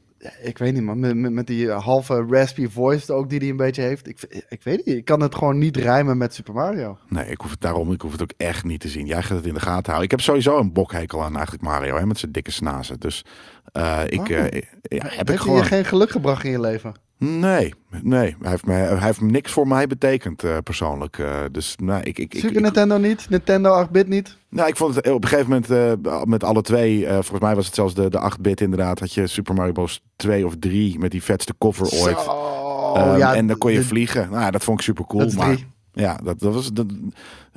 Ik weet niet, man. Met, met, die eh, halve raspy voice ook die hij een beetje heeft. Ik, ik weet niet. Ik kan het gewoon niet rijmen met Super Mario. Nee, ik hoef het daarom. Ik hoef het ook echt niet te zien. Jij gaat het in de gaten houden. Ik heb sowieso een bokhekel aan eigenlijk Mario, hè, met zijn dikke snazen. Dus eh, ik. Oh. eh, ja, heb ik Heeft gewoon. je geen geluk gebracht in je leven? Nee, nee. Hij heeft, me, hij heeft niks voor mij betekend eh, persoonlijk. eh, dus nou, ik, ik, ik, Super ik, Nintendo niet? Nintendo 8-bit niet? Nou, ik vond het op een gegeven moment eh, met alle twee, eh, volgens mij was het zelfs de, de 8-bit inderdaad, had je Super Mario Bros. 2 of 3 met die vetste cover ooit. Zo. Oh Ehm, ja. en dan kon je de- vliegen. Nou, dat vond ik super cool. Maar drie. ja, dat, dat was. dat-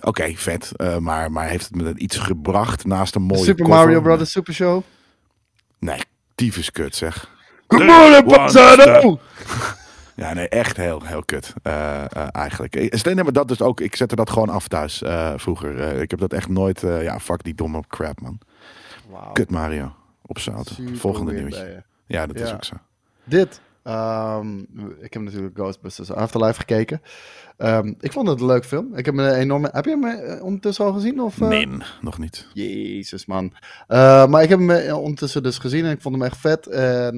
Oké, vet. Eh, maar, maar heeft het me iets gebracht naast een mooie Super cover? Mario Brothers Super Show. Nee, tyfus kut zeg. Good Three, morning, one, Potato! <laughs> Ja, nee, echt heel, heel kut. eh, eh, eigenlijk. Steen, nee, maar dat dus ook. Ik zette dat gewoon af thuis eh, vroeger. Eh, ik heb dat echt nooit. eh, ja, fuck die domme crap, man. Wauw. Kut Mario. Op zout. Super Volgende nieuwtje. Ja, dat is ook zo. Dit. Ehm, ik heb natuurlijk Ghostbusters Afterlife gekeken. Ehm, ik vond het een leuk film. Ik heb me enorm. Heb je hem eh, ondertussen al gezien? Of, eh? Nee, nog niet. Jezus, man. Eh, maar ik heb hem ondertussen dus gezien en ik vond hem echt vet. En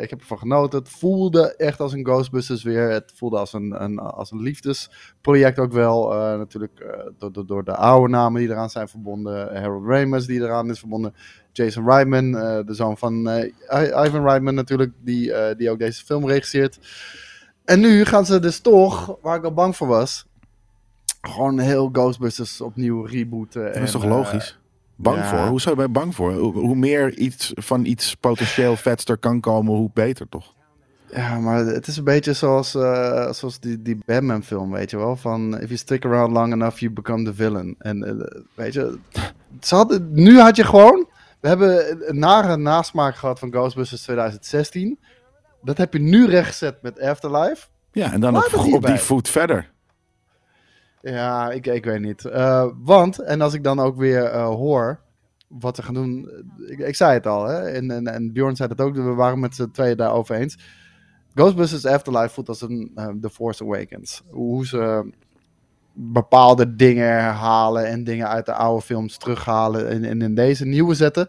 ik heb ervan genoten. Het voelde echt als een Ghostbusters weer. Het voelde als een, een, als een liefdesproject ook wel. Natuurlijk door, door, door de oude namen die eraan zijn verbonden. Harold Ramis die eraan is verbonden. Jason Reitman, eh, de zoon van eh, Ivan Reitman natuurlijk, die, eh, die ook deze film regisseert. En nu gaan ze dus toch, waar ik al bang voor was, gewoon heel Ghostbusters opnieuw rebooten. Dat is toch logisch? Bang ja. voor? Hoe zou je bij bang voor? Hoe, hoe meer iets van iets potentieel vetster kan komen, hoe beter toch? Ja, maar het is een beetje zoals, zoals die, die Batman film, weet je wel. Van, if you stick around long enough, you become the villain. En weet je, ze hadden, nu had je gewoon... We hebben een nare nasmaak gehad van Ghostbusters 2016. Dat heb je nu rechtgezet met Afterlife. Ja, en dan op, het op die voet verder. Ja, ik, ik weet niet. Eh, want, en als ik dan ook weer eh, hoor wat ze gaan doen. Ik, ik zei het al, hè? En, en, en Bjorn zei het ook. We waren met z'n tweeën daarover eens. Ghostbusters Afterlife voelt als een eh, The Force Awakens. Hoe ze bepaalde dingen herhalen en dingen uit de oude films terughalen en, en in deze nieuwe zetten.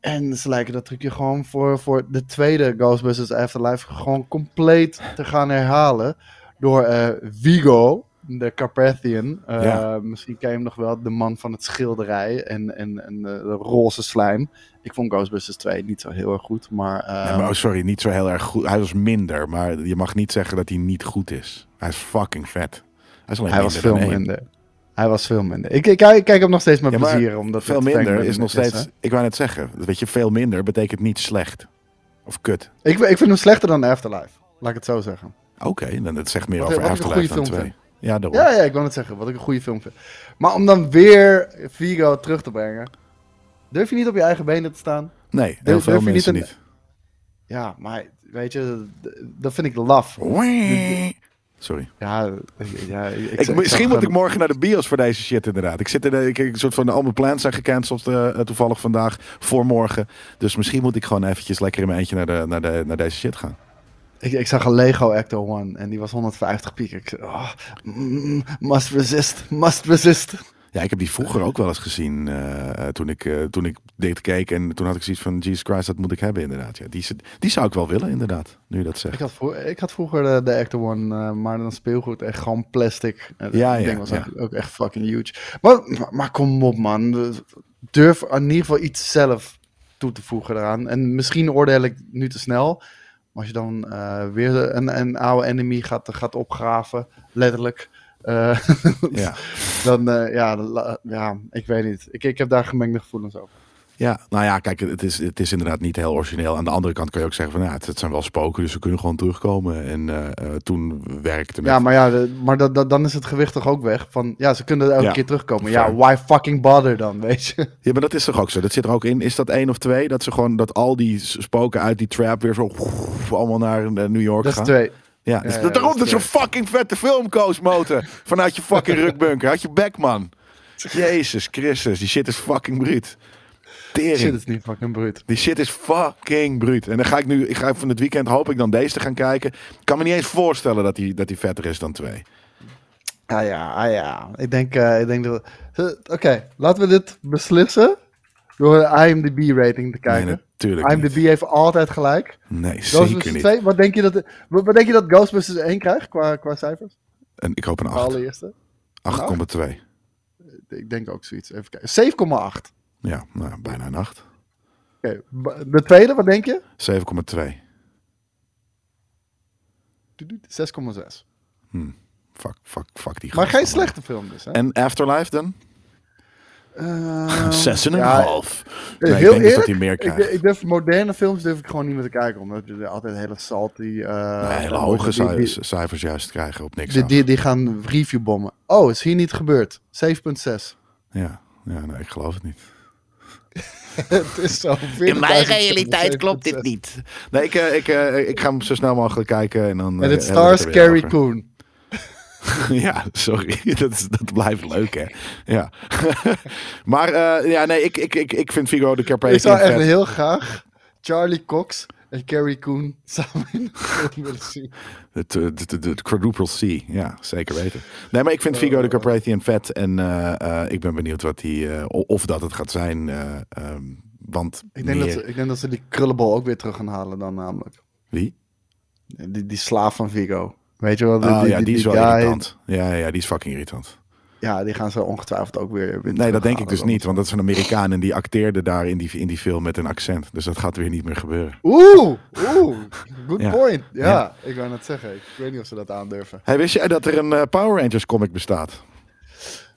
En ze lijken dat trucje gewoon voor, voor de tweede Ghostbusters Afterlife gewoon compleet te gaan herhalen. Door eh, Vigo, de Carpathian. Eh, Ja. Misschien ken je hem nog wel, de man van het schilderij en, en, en de, de roze slijm. Ik vond Ghostbusters 2 niet zo heel erg goed, maar... eh, maar, oh, sorry, niet zo heel erg goed. Hij was minder, maar je mag niet zeggen dat hij niet goed is. Hij is fucking vet. Hij is alleen hij was veel minder. Hij was veel minder. Ik, ik, ik kijk hem nog steeds met Ja, plezier. Omdat Veel minder is nog steeds... ik wou net zeggen, weet je, veel minder betekent niet slecht. Of kut. Ik, ik vind hem slechter dan Afterlife. Laat ik het zo zeggen. Oké, dan dat zegt meer Wat- over wat Afterlife goede dan film twee. Ja. Ja, ja, ik wil het zeggen. Wat ik een goede film vind. Maar om dan weer Vigo terug te brengen. Durf je niet op je eigen benen te staan? Nee, heel Durf- veel durf mensen niet niet. Ja, maar weet je, dat vind ik laf. Sorry. Ja, ja ik, Ik, ik misschien moet ik morgen naar de bios voor deze shit inderdaad. Ik zit in de, ik, een soort van al mijn plans zijn gecanceld eh, toevallig vandaag voor morgen. Dus misschien moet ik gewoon eventjes lekker in mijn eentje naar, de, naar, de, naar deze shit gaan. Ik, ik zag een Lego Acto One en die was 150 piek. Ik zei, oh, mm, must resist, must resist. Ja, ik heb die vroeger ook wel eens gezien eh, toen, ik, eh, toen ik dit keek. En toen had ik zoiets van, Jesus Christ, dat moet ik hebben inderdaad. Ja, die, die zou ik wel willen inderdaad, nu je dat Ik zegt. had, vro- ik had vroeger de, de Acto One, eh, maar dan speelgoed echt gewoon plastic. Dat Ja, ja, ding was ja. ook, ook echt fucking huge. Maar, maar, maar kom op man, durf in ieder geval iets zelf toe te voegen eraan. En misschien oordeel ik nu te snel. Maar als je dan eh, weer een, een oude enemy gaat, gaat opgraven, letterlijk. Eh, <laughs> Ja. dan, eh, ja, la- ja, ik weet niet. Ik, ik heb daar gemengde gevoelens over. ja, nou ja, kijk, het is, het is inderdaad niet heel origineel. Aan de andere kant kan je ook zeggen van, ja, het, het zijn wel spoken, dus ze kunnen gewoon terugkomen. En eh, toen werkte Ja, maar ja, de- maar dat, dat, dan is het gewicht toch ook weg. Van, ja, ze kunnen elke Ja, keer terugkomen. Ja, why fucking bother dan, weet je? Ja, maar dat is toch ook zo? Dat zit er ook in. Is dat één of twee? Dat ze gewoon dat al die spoken uit die trap weer zo allemaal naar New York Dat is gaan? twee. Ja, dus dat daarom is dat zo'n fucking vette film, Koos Moten. Vanuit je fucking <laughs> rukbunker. Had je bek, man. Jezus Christus, die shit is fucking bruut. Tering. Shit, is niet fucking bruut. Die shit is fucking bruut. En dan ga ik nu, ik ga van het weekend, hoop ik dan deze te gaan kijken. Ik kan me niet eens voorstellen dat die, dat die vetter is dan twee. Ah ja, ah ja. Ik denk, eh, ik denk dat... eh, Oké, laten we dit beslissen door een IMDb-rating te kijken. Nee, natuurlijk IMDb niet. heeft altijd gelijk. Nee, zeker niet. 2, wat denk je dat, wat, denk je dat Ghostbusters 1 krijgt qua, qua cijfers? En ik hoop een De 8. allereerste. 8,2. Ik denk ook zoiets. Even kijken. 7,8. Ja, nou, bijna een 8. Oké, ba- de tweede, wat denk je? 7,2. 6,6. Hm. Fuck, fuck, fuck die Maar geen slechte film dus, hè? En Afterlife dan? Ehm, <laughs> Zes en een ja, half. eh, Nee, ik heel denk dus dat hij meer Ik, krijgt. ik durf moderne films durf ik gewoon niet meer te kijken, omdat je altijd hele salty... Nee, hele hoge die- cijfers, juist krijgen op niks Die, die, die gaan reviewbommen. Oh, is hier niet gebeurd. 7.6. Ja, ja nee, ik geloof het niet. <laughs> het is zo. <laughs> In mijn realiteit klopt dit niet. Nee, ik, ik, eh, ik ga hem zo snel mogelijk kijken. En, dan, En het stars Carrie. Coon. <laughs> ja, sorry. <laughs> Dat, is, dat blijft leuk, hè. Ja. <laughs> maar eh, ja, nee, ik, ik, ik, ik vind Vigo de Carpathian Ik zou echt vet. heel graag Charlie Cox en Carrie Coon samen in film willen zien. Het, eh, het, het, het quadruple C, ja, zeker weten. Nee, maar ik vind Oh. Vigo de Carpathian vet. En eh, eh, ik ben benieuwd wat die, eh, of dat het gaat zijn. eh, ehm, want Ik denk, dat ze, ik denk dat ze die krullenbol ook weer terug gaan halen dan namelijk. Wie? Die, die slaaf van Vigo. Weet je wel? Die, Oh ja, die is wel guy- irritant. Ja, ja, die is fucking irritant. Ja, die gaan ze ongetwijfeld ook weer, Nee, dat denk ik dus niet. Want dat is een Amerikaan en die acteerde daar in die, in die film met een accent. Dus dat gaat weer niet meer gebeuren. Oeh, oeh, good Ja. point. Ja, Ja. ik wou net zeggen. Ik weet niet of ze dat aandurven. Hey, wist jij dat er een eh, Power Rangers comic bestaat?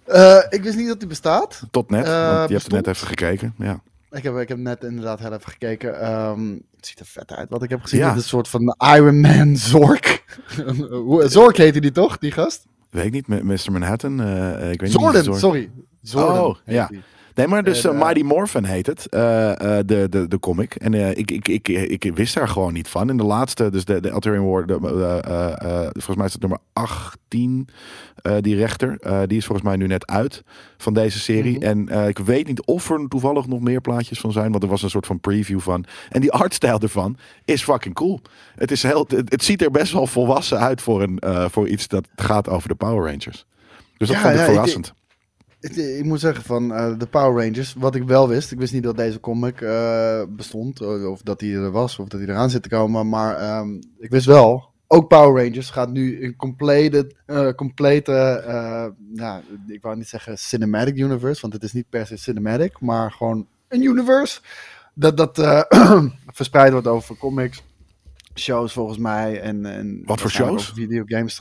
Eh, ik wist niet dat die bestaat. Tot net, Eh, want je hebt er net even gekeken. Ja. Ik heb, ik heb net inderdaad heel even gekeken. Ehm, het ziet er vet uit wat ik heb gezien. Ja. Het is een soort van Iron Man Zork. <laughs> Zork heette die toch, die gast? Weet ik niet, Mr. Manhattan. eh, ik weet niet. Sorry. Oh, ja. die. Nee, maar dus eh, eh, Mighty Morphin heet het, eh, de, de, de comic. En ik, ik, ik, ik wist daar gewoon niet van. In de laatste, dus de, de Altarian War, de, volgens mij is het nummer 18, eh, die rechter. die is volgens mij nu net uit van deze serie. Mhm. En ik weet niet of er toevallig nog meer plaatjes van zijn, want er was een soort van preview van. En die <laughs> artstijl ervan is fucking cool. Het, is heel, het, het ziet er best wel volwassen uit voor, een, voor iets dat gaat over de Power Rangers. Dus dat Ja, vond ik ja, verrassend. Ik, ik moet zeggen van eh, de Power Rangers, wat ik wel wist, ik wist niet dat deze comic eh, bestond, eh, of dat hij er was, of dat hij eraan zit te komen, maar ehm, ik wist wel, ook Power Rangers gaat nu een complete, eh, complete eh, nou, ik wou niet zeggen cinematic universe, want het is niet per se cinematic, maar gewoon een universe dat, dat eh, <clears throat> verspreid wordt over comics, shows volgens mij en, en Wat voor shows? videogames.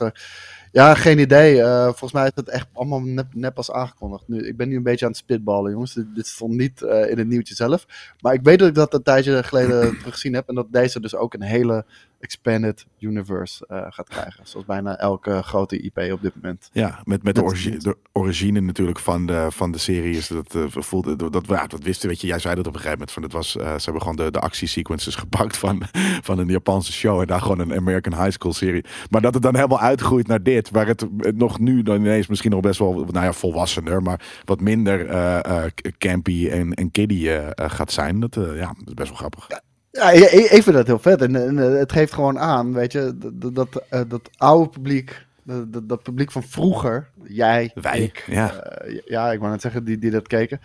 Ja, geen idee. Eh, volgens mij is het echt allemaal nep, nep als aangekondigd. Nu, ik ben nu een beetje aan het spitballen, jongens. Dit, dit stond niet eh, in het nieuwtje zelf. Maar ik weet dat ik dat een tijdje geleden <clears throat> teruggezien heb. En dat deze dus ook een hele expanded universe eh, gaat krijgen. Zoals bijna elke grote IP op dit moment. Ja, met, met de, Dat- origi- de origine natuurlijk van de, van de serie is dat, eh voelde, dat, dat, dat wisten, weet je, jij zei dat op een gegeven moment, van het was, eh, ze hebben gewoon de, de actiesequences <laughs> gepakt van, van een Japanse show en daar gewoon een American High School serie. Maar dat het dan helemaal uitgroeit naar dit, waar het nog nu dan ineens misschien nog best wel, nou ja, volwassener, maar wat minder campy en, en kiddie gaat zijn, dat, ja, dat is best wel grappig. Ja, ik, ik vind dat heel vet. En, en, eh, het geeft gewoon aan, weet je, dat, dat, eh, dat oude publiek, dat, dat, publiek van vroeger, jij, Wij, ik, ja. eh, ja, ik wou net zeggen, die, die dat keken,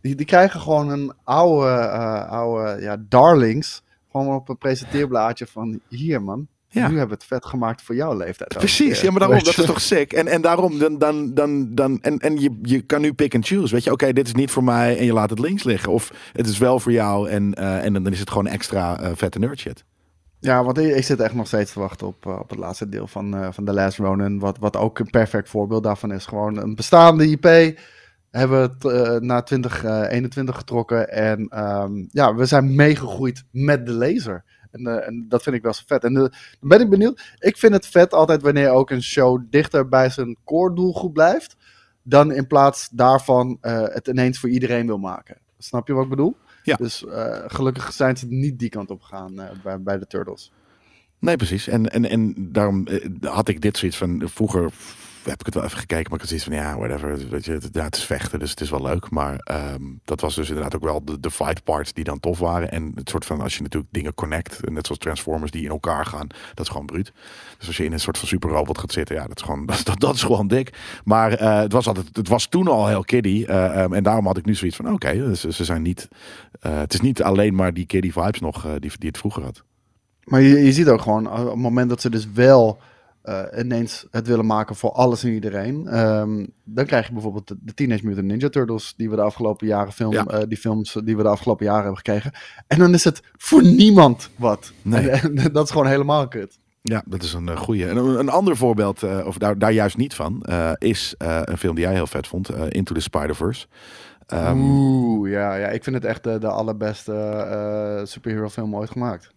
die, die krijgen gewoon een oude, eh, oude ja, darlings, gewoon op een presenteerblaadje van, hier man, Ja. nu hebben we het vet gemaakt voor jouw leeftijd. Precies, ja, maar daarom, dat is toch sick. En, en daarom, dan, dan, dan, dan en, en je, je kan nu pick and choose. Weet je, oké, dit is niet voor mij en je laat het links liggen. Of het is wel voor jou en, eh, en dan is het gewoon extra eh, vette nerd shit. Ja, want ik, zit echt nog steeds te wachten op, eh, op het laatste deel van, eh, van The Last Ronin. Wat, wat ook een perfect voorbeeld daarvan is. Gewoon een bestaande IP. Hebben we het eh, naar 2021 getrokken. En ehm, ja, we zijn meegegroeid met de laser. En, eh, en dat vind ik wel zo vet. En eh, dan ben ik benieuwd. Ik vind het vet altijd wanneer ook een show dichter bij zijn core doelgroep blijft. Dan in plaats daarvan eh, het ineens voor iedereen wil maken. Snap je wat ik bedoel? Ja. Dus gelukkig zijn ze niet die kant op gegaan bij, bij de Turtles. Nee, precies. En, en, en daarom had ik dit zoiets van. Vroeger heb ik het wel even gekeken, maar ik had zoiets van ja, whatever. Weet je, het, is vechten, dus het is wel leuk. Maar ehm, dat was dus inderdaad ook wel de, fight parts die dan tof waren. En het soort van als je natuurlijk dingen connect, net zoals Transformers die in elkaar gaan, dat is gewoon bruut. Dus als je in een soort van superrobot gaat zitten, ja, dat is gewoon, <laughs> dat, dat, is gewoon dik. Maar eh, het was altijd, het was toen al heel kiddie. eh, ehm, en daarom had ik nu zoiets van oké, dus ze zijn niet. eh, het is niet alleen maar die kiddie vibes nog die, die het vroeger had. Maar je, je ziet ook gewoon, op het moment dat ze dus wel eh, ineens het willen maken voor alles en iedereen, ehm, dan krijg je bijvoorbeeld de, de Teenage Mutant Ninja Turtles, die we de afgelopen jaren film, Ja. eh, die films die we de afgelopen jaren hebben gekregen. En dan is het voor niemand wat. Nee. En, en dat is gewoon helemaal kut. Ja, dat is een goede. En een, een ander voorbeeld, eh, of daar, daar juist niet van, eh, is eh, een film die jij heel vet vond, eh, Into the Spider-Verse. Ehm, Oeh, ja, ja, ik vind het echt de, de allerbeste eh superhero film ooit gemaakt.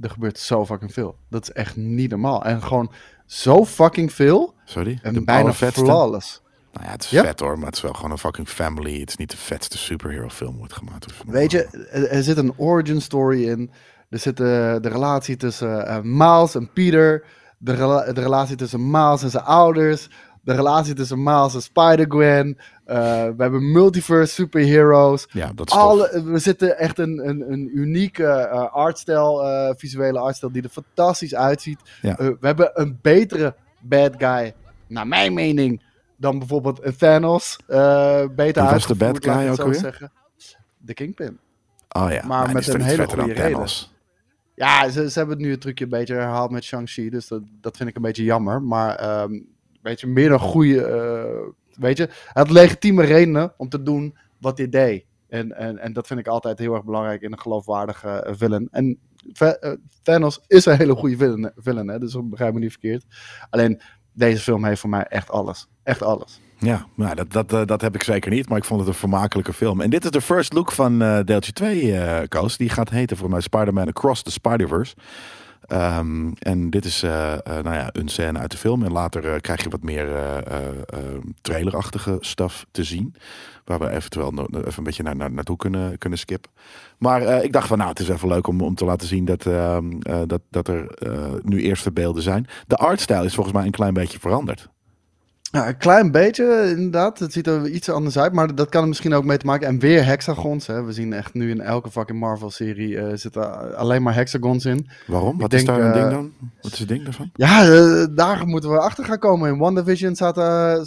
Er gebeurt zo fucking veel. Dat is echt niet normaal. En gewoon zo fucking veel sorry? en de bijna allervetste? flawless. Nou ja, het is Ja. vet hoor, maar het is wel gewoon een fucking family. Het is niet de vetste superhero film ooit gemaakt. Of- Weet je, er, zit een origin story in. Er zit eh, de relatie tussen eh, Miles en Peter. De, rela- de relatie tussen Miles en zijn ouders. De relatie tussen Miles en Spider-Gwen. Eh, we hebben multiverse superheroes. Ja, dat is tof. Alle, we zitten echt een, een, een unieke eh, artstijl, eh, visuele artstijl, die er fantastisch uitziet. Ja. We hebben een betere bad guy, naar mijn mening, dan bijvoorbeeld een Thanos. beter was de bad guy ook zo alweer? zeggen. De Kingpin. Oh ja, maar met een hele vetter dan goede reden. Thanos? Ja, ze, ze hebben het nu het trucje een beetje herhaald met Shang-Chi, dus dat, dat vind ik een beetje jammer. Maar ehm weet je, meer dan goede, eh, weet je, hij had legitieme redenen om te doen wat hij deed. En, en, en dat vind ik altijd heel erg belangrijk in een geloofwaardige eh, villain. En eh, Thanos is een hele goede villain, villain hè? dus begrijp me niet verkeerd. Alleen, deze film heeft voor mij echt alles. Echt alles. Ja, nou, dat, dat, dat heb ik zeker niet, maar ik vond het een vermakelijke film. En dit is de first look van eh deeltje 2, eh Koos. Die gaat heten voor mij Spider-Man Across the Spider-Verse. Ehm, en dit is eh, eh, nou ja, een scène uit de film. En later eh, krijg je wat meer trailerachtige stuff te zien. Waar we eventueel even een beetje naar, naar, naartoe kunnen, kunnen skippen. Maar ik dacht van nou, het is even leuk om, om te laten zien dat, ehm, eh, dat, dat er nu eerste beelden zijn. De artstijl is volgens mij een klein beetje veranderd. Ja, een klein beetje inderdaad. Het ziet er iets anders uit, maar dat kan er misschien ook mee te maken. En weer hexagons. Hè. We zien echt nu in elke fucking Marvel-serie eh, zitten alleen maar hexagons in. Waarom? Wat denk, is daar een eh, ding dan? Wat is het ding daarvan? Ja, eh, daar moeten we achter gaan komen. In WandaVision zat,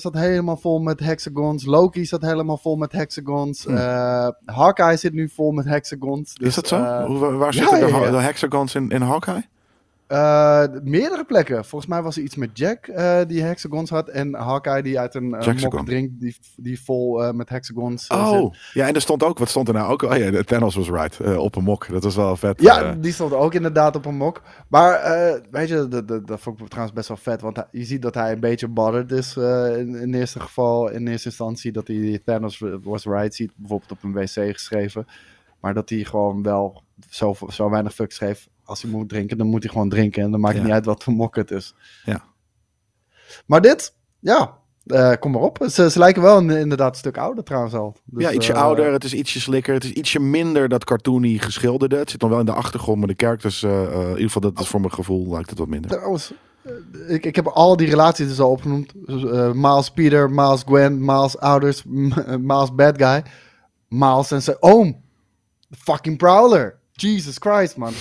zat helemaal vol met hexagons. Loki zat helemaal vol met hexagons. Hm. Hawkeye zit nu vol met hexagons. Dus, is dat zo? Hoe, waar ja, zitten de, ja, ja. de hexagons in, in Hawkeye? Eh, meerdere plekken. Volgens mij was er iets met Jack eh, die hexagons had. En Hawkeye die uit een eh, mok drinkt die, die vol met hexagons zit. Oh, ja, en er stond ook, wat stond er nou ook? Oh ja, Thanos was right, op een mok. Dat was wel vet. Ja, die stond ook inderdaad op een mok. Maar weet je, dat, dat, dat vond ik trouwens best wel vet. Want hij- je ziet dat hij een beetje bothered is in, in eerste geval. In eerste instantie dat hij Thanos was right ziet. Bijvoorbeeld op een wc geschreven. Maar dat hij gewoon wel zo, zo weinig fuck schreef. Als hij moet drinken, dan moet hij gewoon drinken. En dan maakt het Ja. niet uit wat voor mok het is. Ja. Maar dit, ja, eh, kom maar op. Ze, ze lijken wel in- inderdaad een stuk ouder trouwens al. Dus, ja, ietsje eh, ouder, het is ietsje slikker, het is ietsje minder dat cartoony geschilderde. Het zit dan wel in de achtergrond, maar de characters, eh, in ieder geval dat is voor mijn gevoel, lijkt het wat minder. Trouwens, ik, ik heb al die relaties dus al opgenoemd. Dus, Miles Peter, Miles Gwen, Miles ouders, <laughs> Miles bad guy. Miles en zijn oom. The fucking Prowler. Jesus Christ, man.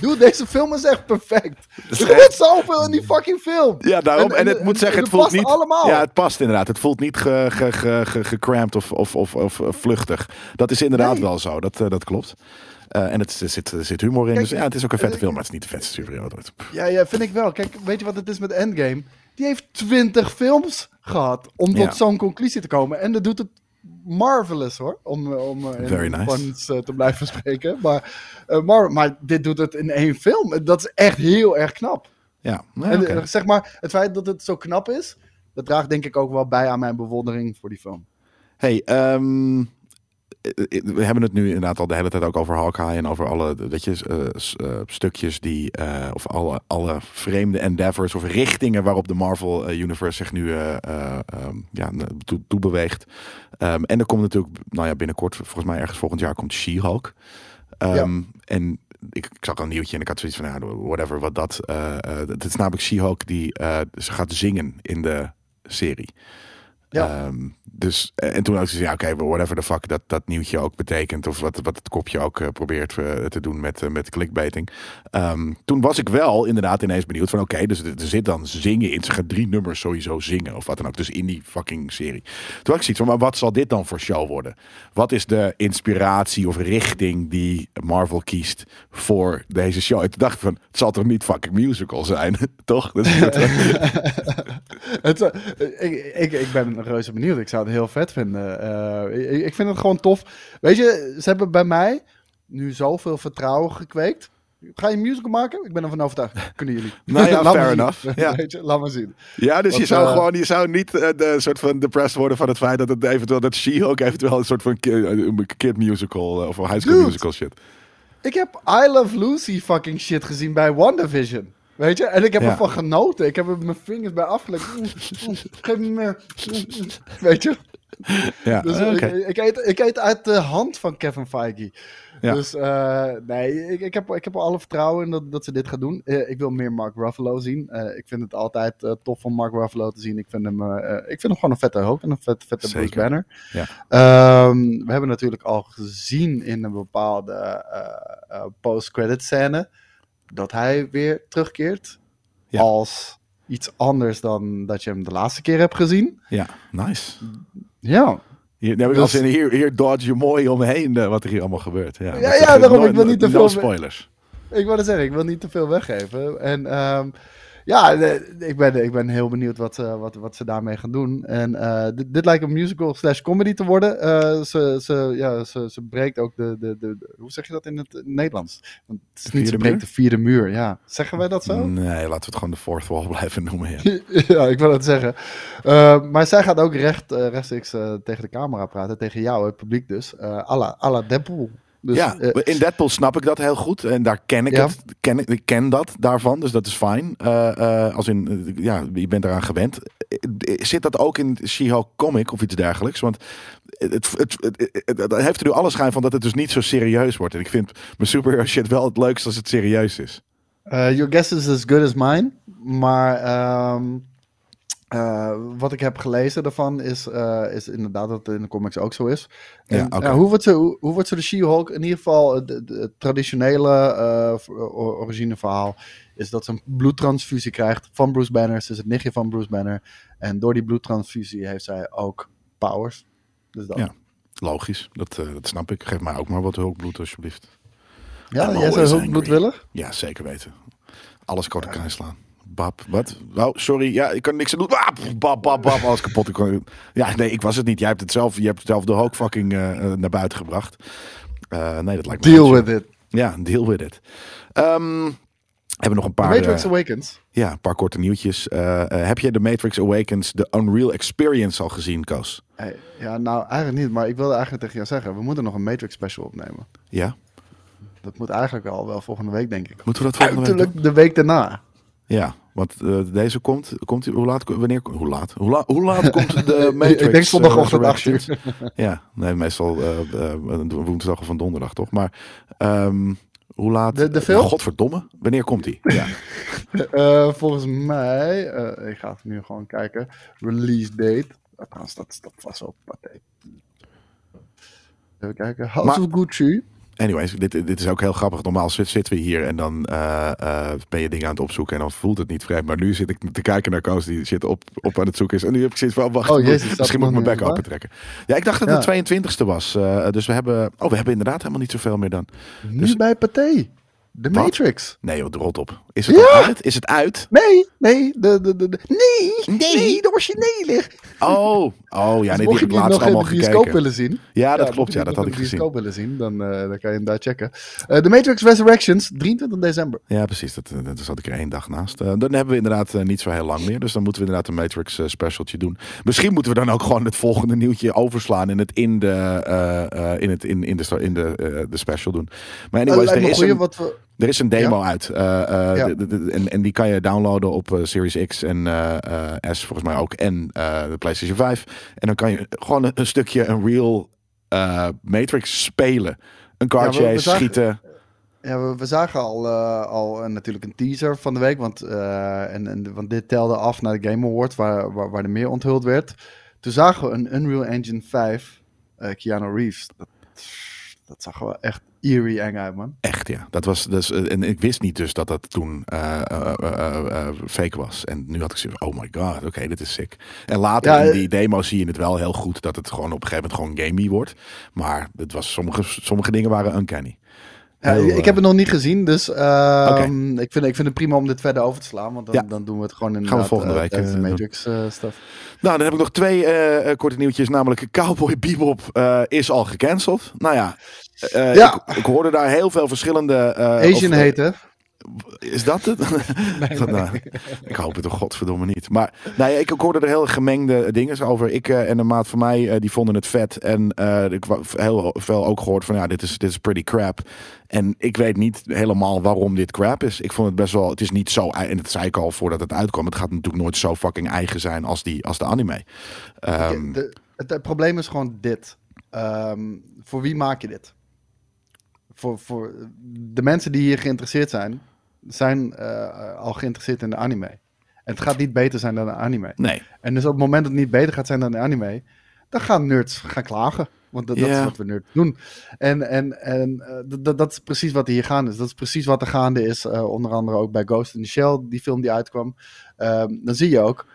Dude, deze film is echt perfect. Er gebeurt zoveel in die fucking film. Ja, daarom. En, En- en- het moet en- zeggen, en het voelt past niet... allemaal. Ja, het past inderdaad. Het voelt niet ge, ge, ge, ge- gecrampt of, of, of, of eh, vluchtig. Dat is inderdaad Nee. wel zo. Dat, eh, dat klopt. Eh, en het, er, zit, er zit humor in. Kijk, dus ja, het is ook een vette film, maar het is niet de vetste superhero ooit. Ja, ja, vind ik wel. Kijk, weet je wat het is met Endgame? Die heeft 20 films gehad om tot Ja. zo'n conclusie te komen. En dat doet het marvelous hoor. Om, om eh, in nice. eh, te blijven <laughs> spreken. Maar, eh, maar, maar dit doet het in één film. Dat is echt heel erg knap. Ja, nee, en oké. zeg maar, het feit dat het zo knap is, dat draagt denk ik ook wel bij aan mijn bewondering voor die film. Hey, ehm, eh, we hebben het nu inderdaad al de hele tijd ook over Hawkeye en over alle je, eh, eh, stukjes die, eh, of alle, alle vreemde endeavors of richtingen waarop de Marvel Universe zich nu ehm, ja, toe, toe beweegt. Ehm, en er komt natuurlijk, nou ja, binnenkort, volgens mij ergens volgend jaar komt She-Hulk. Ehm, En ik, ik zag een nieuwtje en ik had zoiets van, ja, whatever, wat dat. het is namelijk She-Hulk die ze gaat zingen in de serie. Ja. Ehm, dus, eh, en toen had ik zoiets van, ja, oké, whatever the fuck dat, dat nieuwtje ook betekent. Of wat, wat het kopje ook eh, probeert eh, te doen met, eh, met clickbaiting. Ehm, toen was ik wel inderdaad ineens benieuwd van, oké, dus er er zit dan zingen in. Ze gaat drie nummers sowieso zingen. Of wat dan ook. Dus in die fucking serie. Toen had ik zoiets van, maar wat zal dit dan voor show worden? Wat is de inspiratie of richting die Marvel kiest voor deze show? En toen dacht ik van, het zal toch niet fucking musical zijn? <laughs> toch? Dat is <laughs> het. ik, ik, ik ben reuze benieuwd. Ik zou het heel vet vinden. Eh, ik, ik vind het gewoon tof. Weet je, ze hebben bij mij nu zoveel vertrouwen gekweekt. Ga je een musical maken? Ik ben ervan overtuigd. Kunnen jullie. <laughs> Nou ja, fair enough. Ja. <laughs> Weet je, laat maar zien. Ja, dus je zou eh, gewoon, je zou niet eh, de soort van depressed worden van het feit dat het eventueel, dat She-Hulk eventueel een soort van kid musical of een high school Dude. musical shit. Ik heb I Love Lucy fucking shit gezien bij WandaVision. Weet je? En ik heb Ja. ervan genoten. Ik heb er mijn vingers bij afgelegd. Geef me meer. Weet je? Ja, Dus eh, ik, ik, eet, ik eet uit de hand van Kevin Feige. Ja. Dus eh, nee, ik, ik, heb, ik heb er alle vertrouwen in dat, dat ze dit gaan doen. Eh, ik wil meer Mark Ruffalo zien. Eh, ik vind het altijd tof om Mark Ruffalo te zien. Ik vind hem, ik vind hem gewoon een vette Hulk en een vet, vette Bruce Zeker. Banner. Ja. Ehm, we hebben natuurlijk al gezien in een bepaalde post-credit scène dat hij weer terugkeert. Ja. Als iets anders dan dat je hem de laatste keer hebt gezien. Ja, nice. Ja, Hier, Dus- hier, hier dodge je mooi omheen eh, wat er hier allemaal gebeurt. Ja, Ja, ja, daarom, nooit- ik wil niet te no veel- spoilers. Ik wilde zeggen, ik wil niet te veel weggeven. En ehm, ja, de- ik ben, ik ben heel benieuwd wat, ze- wat, wat ze daarmee gaan doen. En eh, dit, dit lijkt een musical slash comedy te worden. Eh, ze, ze, ja, ze, ze breekt ook de, de, de, Hoe zeg je dat in het Nederlands? Want het is niet, ze breekt muur? de vierde muur, ja. Zeggen wij dat zo? Nee, laten we het gewoon de fourth wall <laughs> blijven noemen. Ja. <laughs> ja, ik wil het zeggen. Eh, maar zij gaat ook recht, eh, rechtstreeks eh, tegen de camera praten. Tegen jou, het publiek dus. eh à la, à la Deadpool. Dus, ja, eh, in Deadpool snap ik dat heel goed. En daar ken ik Ja. het. Ken, ik ken dat daarvan, dus dat is fijn. Eh, eh, als in, ja, je bent eraan gewend. Zit dat ook in She-Hulk comic of iets dergelijks? Want het, het, het, heeft er nu alle schijn van dat het dus niet zo serieus wordt. En ik vind mijn superhero shit wel het leukst als het serieus is. Your guess is as good as mine. Maar ehm, eh, wat ik heb gelezen daarvan is, eh, is inderdaad dat het in de comics ook zo is. En, Ja, ja, hoe, wordt ze, hoe, hoe wordt ze de She-Hulk? In ieder geval het, traditionele eh, origineverhaal is dat ze een bloedtransfusie krijgt van Bruce Banner. Ze is het nichtje van Bruce Banner. En door die bloedtransfusie heeft zij ook powers. Dus dat. Ja. Logisch, dat, eh, dat snap ik. Geef mij ook maar wat hulkbloed alsjeblieft. Ja, jij zou angry. bloedwillig? Ja, zeker weten. Alles kort elkaar slaan. Bab, wat? Oh, sorry. Ja, ik kan niks aan doen. Ah, pff, bab, bab, bab. Alles kapot. Ja, nee, ik was het niet. Jij hebt het zelf, je hebt het zelf de Hulk fucking eh, eh, naar buiten gebracht. Eh, nee, dat lijkt me Deal with it. Ja, deal with it. Ehm, hebben we nog een The paar, Matrix Awakens. ja, een paar korte nieuwtjes. Heb je de Matrix Awakens, de Unreal Experience al gezien, Koos? Hey, ja, nou eigenlijk niet, maar ik wilde eigenlijk tegen jou zeggen, we moeten nog een Matrix special opnemen. Ja? Dat moet eigenlijk al wel volgende week, denk ik. Moeten we dat volgende week doen? De week daarna. Ja, want eh, deze komt, komt die- hoe laat, wanneer, hoe laat, hoe, la, hoe laat komt de <laughs> Matrix? ik denk zondagochtend eh, 8 uur. <laughs> Ja, nee, meestal eh, woensdag of een donderdag, toch? Maar ehm, hoe laat? De- de film? Godverdomme, wanneer komt die? Ja, <laughs> volgens mij, ik ga het nu gewoon kijken, release date. Trouwens, dat, dat was wel paté. Even kijken, House Maar- of Gucci. Anyways, dit, dit is ook heel grappig. Normaal zit- zitten we hier en dan eh, eh, ben je dingen aan het opzoeken en dan voelt het niet vreemd. Maar nu zit ik te kijken naar Koos die zit op, op aan het zoeken is. En nu heb ik zoiets van, wacht, Oh, jezus, <laughs> misschien moet ik mijn bek trekken. Ja, ik dacht dat Ja. het de 22e was. eh, dus we hebben, oh, we hebben inderdaad helemaal niet zoveel meer dan. Nu Dus- bij Pathé. De Wat? Matrix. Nee joh, rot op. Is het Ja! uit? Is het uit? Nee, nee, de, de, de, de- nee, Nee. nee, de originele. Oh, oh ja, Dus nee, die heb je ik laatst allemaal de gekeken. willen zien. Ja, dat klopt. je Ja, dat had ik de gezien. bioscoop willen zien, dan, eh, dan kan je hem daar checken. Eh The Matrix Resurrections, 23 december. Ja, precies. Dat, eh, dat zat ik er één dag naast. Dan hebben we inderdaad niet zo heel lang meer. Dus dan moeten we inderdaad een Matrix specialtje doen. Misschien moeten we dan ook gewoon het volgende nieuwtje overslaan en het in de, in het, in, in de, in de, de special doen. Maar Eh, anyways, er is, een, wat we... er is een demo uit. Eh, eh, Ja. en, en die kan je downloaden op eh, Series X en S volgens mij ook. En de PlayStation 5. En dan kan je gewoon een, een stukje een real Matrix spelen. Een car Ja, we- we chase, zagen- schieten. Ja, we, we zagen al, al natuurlijk een teaser van de week, want, en, en, want dit telde af naar de Game Awards, waar, waar, waar er meer onthuld werd. Toen zagen we een Unreal Engine 5, eh Keanu Reeves. Dat, dat zag er wel echt eerie eng uit, man. Echt, ja. Dat was, dus, eh, en ik wist niet dus dat dat toen eh, eh, fake was. En nu had ik zoiets oh my god, oké, dit is sick. En later Ja, in die demo zie je het wel heel goed dat het gewoon op een gegeven moment gewoon gamey wordt. Maar het was, sommige, sommige dingen waren uncanny. Ja, Heel, ik eh, heb het nog niet gezien, dus ehm, ik, vind, ik vind het prima om dit verder over te slaan. Want dan, Ja. dan doen we het gewoon in volgende week, de eh. Matrix eh, stuff. Nou, dan heb ik nog twee eh, eh, korte nieuwtjes. Namelijk Cowboy Bebop eh, is al gecanceld. Nou ja, eh, Ja. Ik, ik hoorde daar heel veel verschillende... eh, Asian of- heet, hè? Is dat het? <laughs> <laughs> Nou, ik hoop het toch godverdomme niet. Maar nou ja, ik, ik hoorde er heel gemengde dingen over. Ik eh, en een maat van mij, eh, die vonden het vet. En eh, ik heb heel veel ook gehoord van, ja, dit is, dit is pretty crap. En ik weet niet helemaal waarom dit crap is. Ik vond het best wel, het is niet zo, en dat zei ik al voordat het uitkwam. Het gaat natuurlijk nooit zo fucking eigen zijn als, die, als de anime. Ehm, De- het, het probleem is gewoon dit. Ehm, voor wie maak je dit? Voor, voor de mensen die hier geïnteresseerd zijn, zijn eh, al geïnteresseerd in de anime. En het gaat niet beter zijn dan de anime. nee. En dus op het moment dat het niet beter gaat zijn dan de anime, dan gaan nerds gaan klagen. Want dat, dat is wat we nerds doen. En, en, en eh, dat- is precies wat er hier gaande is. Dat is precies wat er gaande is. eh, onder andere ook bij Ghost in the Shell, die film die uitkwam. Ehm, dan zie je ook,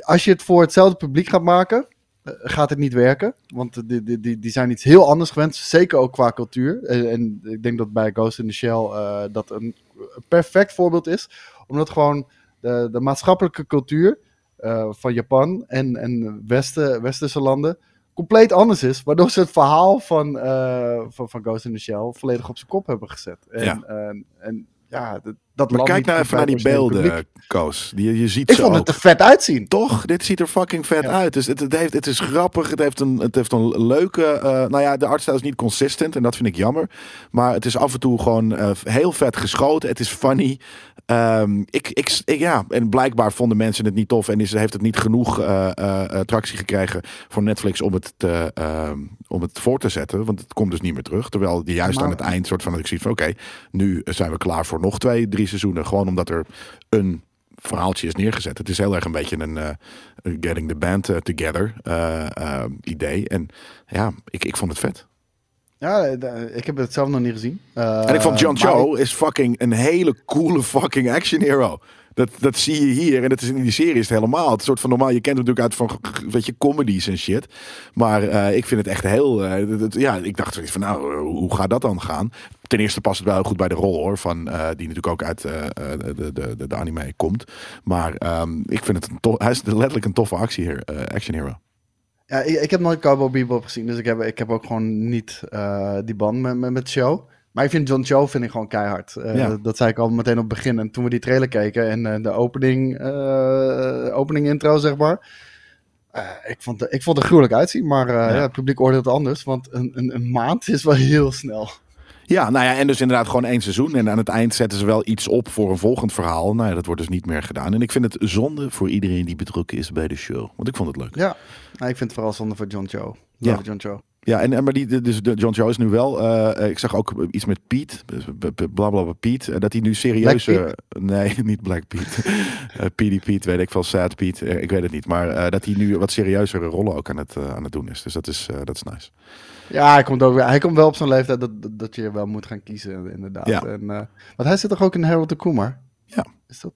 als je het voor hetzelfde publiek gaat maken, gaat het niet werken. Want die, die, die, die zijn iets heel anders gewend. Zeker ook qua cultuur. En, en ik denk dat bij Ghost in the Shell eh, dat een perfect voorbeeld is. Omdat gewoon de, de maatschappelijke cultuur eh, van Japan en, en Westen, westerse landen compleet anders is. Waardoor ze het verhaal van, eh, van, van Ghost in the Shell volledig op zijn kop hebben gezet. En Ja. en, en ja, dat, dat Maar kijk nou even naar die beelden. Koos. Die, je ziet Ik vond het er vet uitzien. Toch? Dit ziet er fucking vet Ja. uit. Dus het, het, heeft, het is grappig. Het heeft een, het heeft een leuke. eh, nou ja, de artstijl is niet consistent. En dat vind ik jammer. Maar het is af en toe gewoon eh, heel vet geschoten. Het is funny. Ehm, ik, ik, ik- ja, en blijkbaar vonden mensen het niet tof. En is, heeft het niet genoeg eh, attractie gekregen voor Netflix om het, te, ehm, om het voor te zetten. Want het komt dus niet meer terug. Terwijl die juist Maar- aan het eind soort van dat ik zie van oké, nu zijn we klaar voor nog twee, drie seizoenen. Gewoon omdat er een verhaaltje is neergezet. Het is heel erg een beetje een eh, getting the band eh, together eh, idee. En ja, ik, ik vond het vet. Ja, ik heb het zelf nog niet gezien. En ik vond John Cho is fucking een hele coole fucking action hero. Dat, dat zie je hier. En dat is in die serie is het helemaal. Het soort van normaal. Je kent hem natuurlijk uit van weet je, comedies en shit. Maar ik vind het echt heel. dat- dat- ja, ik dacht van nou, hoe gaat dat dan gaan? Ten eerste past het wel goed bij de rol hoor. Van, eh, die natuurlijk ook uit eh, eh, de, de, de, de anime komt. Maar ehm, ik vind het een tof. Hij is letterlijk een toffe actie hier, action hero. Ja, ik, ik heb nooit Cowboy Bebop gezien, dus ik heb, ik heb ook gewoon niet die band met, met, met show. Maar ik vind John Cho vind ik gewoon keihard. Ja. dat, dat zei ik al meteen op het begin. En toen we die trailer keken en de opening, opening intro, zeg maar. ik, vond, het- ik vond het er gruwelijk uitzien, maar ja. het publiek oordeelt anders. Want een, een, een maand is wel heel snel. Ja, nou ja, en dus inderdaad gewoon één seizoen. En aan het eind zetten ze wel iets op voor een volgend verhaal. Nou ja, dat wordt dus niet meer gedaan. En ik vind het zonde voor iedereen die betrokken is bij de show. Want ik vond het leuk. Ja, nou, ik vind het vooral zonde voor John Cho. Ja. John Cho. Ja, en, en maar die, dus de John Joe is nu wel. eh, ik zag ook iets met Piet, blablabla Piet, dat hij nu serieus. Black nee, <laughs> niet Black Piet. <laughs> PD Piet, weet ik veel, Sad Piet, eh, ik weet het niet. Maar dat hij nu wat serieuzere rollen ook aan het, aan het doen is. Dus dat is, dat is nice. Ja, hij komt, ook, hij komt wel op zo'n leeftijd dat, dat, je wel moet gaan kiezen, inderdaad. Ja. En, want hij zit toch ook in Harold de Kumar? Ja. Is dat...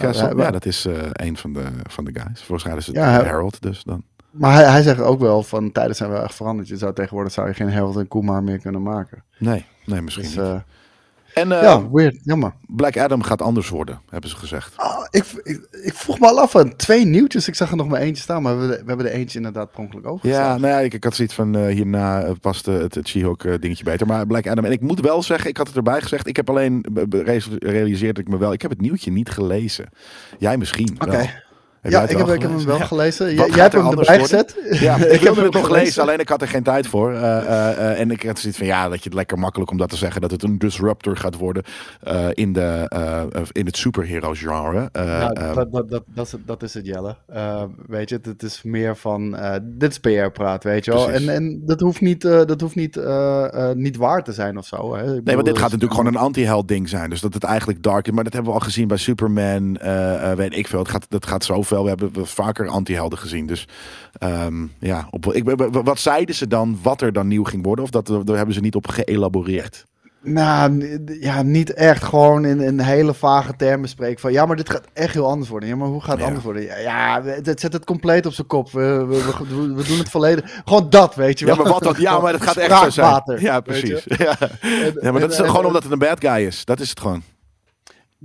Castle, hij- ja, dat is een van de, van de guys. Volgens mij is het Ja, Harold, dus dan. Maar hij, hij zegt ook wel van tijden zijn wel echt veranderd. Je zou tegenwoordig zou je geen Harold en Kumar meer kunnen maken. Nee, nee, misschien Dus, niet. eh, En eh, ja, weird. Jammer. Black Adam gaat anders worden, hebben ze gezegd. Ah, ik, ik, ik vroeg me al af van twee nieuwtjes. Ik zag er nog maar eentje staan, maar we, we hebben er eentje inderdaad per ongeluk over. Ja, nou ja, ik, ik had zoiets van eh, hierna eh, past eh, het, het She-Hulk eh, dingetje beter. Maar Black Adam, en ik moet wel zeggen, ik had het erbij gezegd. Ik heb alleen be- be- realiseerd ik me wel, ik heb het nieuwtje niet gelezen. Jij misschien Oké. wel. Heb Ja, ik heb, ik heb hem wel gelezen. Jij, hebt er hem erbij worden? gezet. Ja, <laughs> ik heb wilde hem het nog gelezen. lezen, alleen ik had er geen tijd voor. Eh, eh, eh, en ik had zoiets van, ja, dat je het lekker makkelijk om dat te zeggen. Dat het een disruptor gaat worden eh, in, de, eh, in het superhero genre. Eh, Ja, eh, dat, dat, dat, dat, is het, dat is het, Jelle. Weet je, het is meer van, eh, dit is PR-praat, weet je wel. En, en dat hoeft, niet, eh, dat hoeft niet, eh, eh, niet waar te zijn of zo. Hè. Ik Nee, maar dit gaat natuurlijk gewoon een anti-held ding zijn. Dus dat het eigenlijk dark is. Maar dat hebben we al gezien bij Superman. eh, eh, weet ik veel. Het gaat, dat gaat zoveel. We hebben vaker anti-helden gezien. Dus ehm, ja, op, ik, wat zeiden ze dan? Wat er dan nieuw ging worden? Of dat, daar hebben ze niet op geëlaboreerd? Nou, ja, niet echt. Gewoon in, in hele vage termen spreken van... Ja, maar dit gaat echt heel anders worden. Ja, maar hoe gaat het Ja. anders worden? Ja, ja het, het zet het compleet op zijn kop. We, we, we, we doen het volledig. Gewoon dat, weet je Ja, wel. maar wat dan? Ja, maar dat gaat echt zo zijn. Ja, precies. <laughs> Ja. ja, maar dat is en- gewoon omdat het een bad guy is. Dat is het gewoon.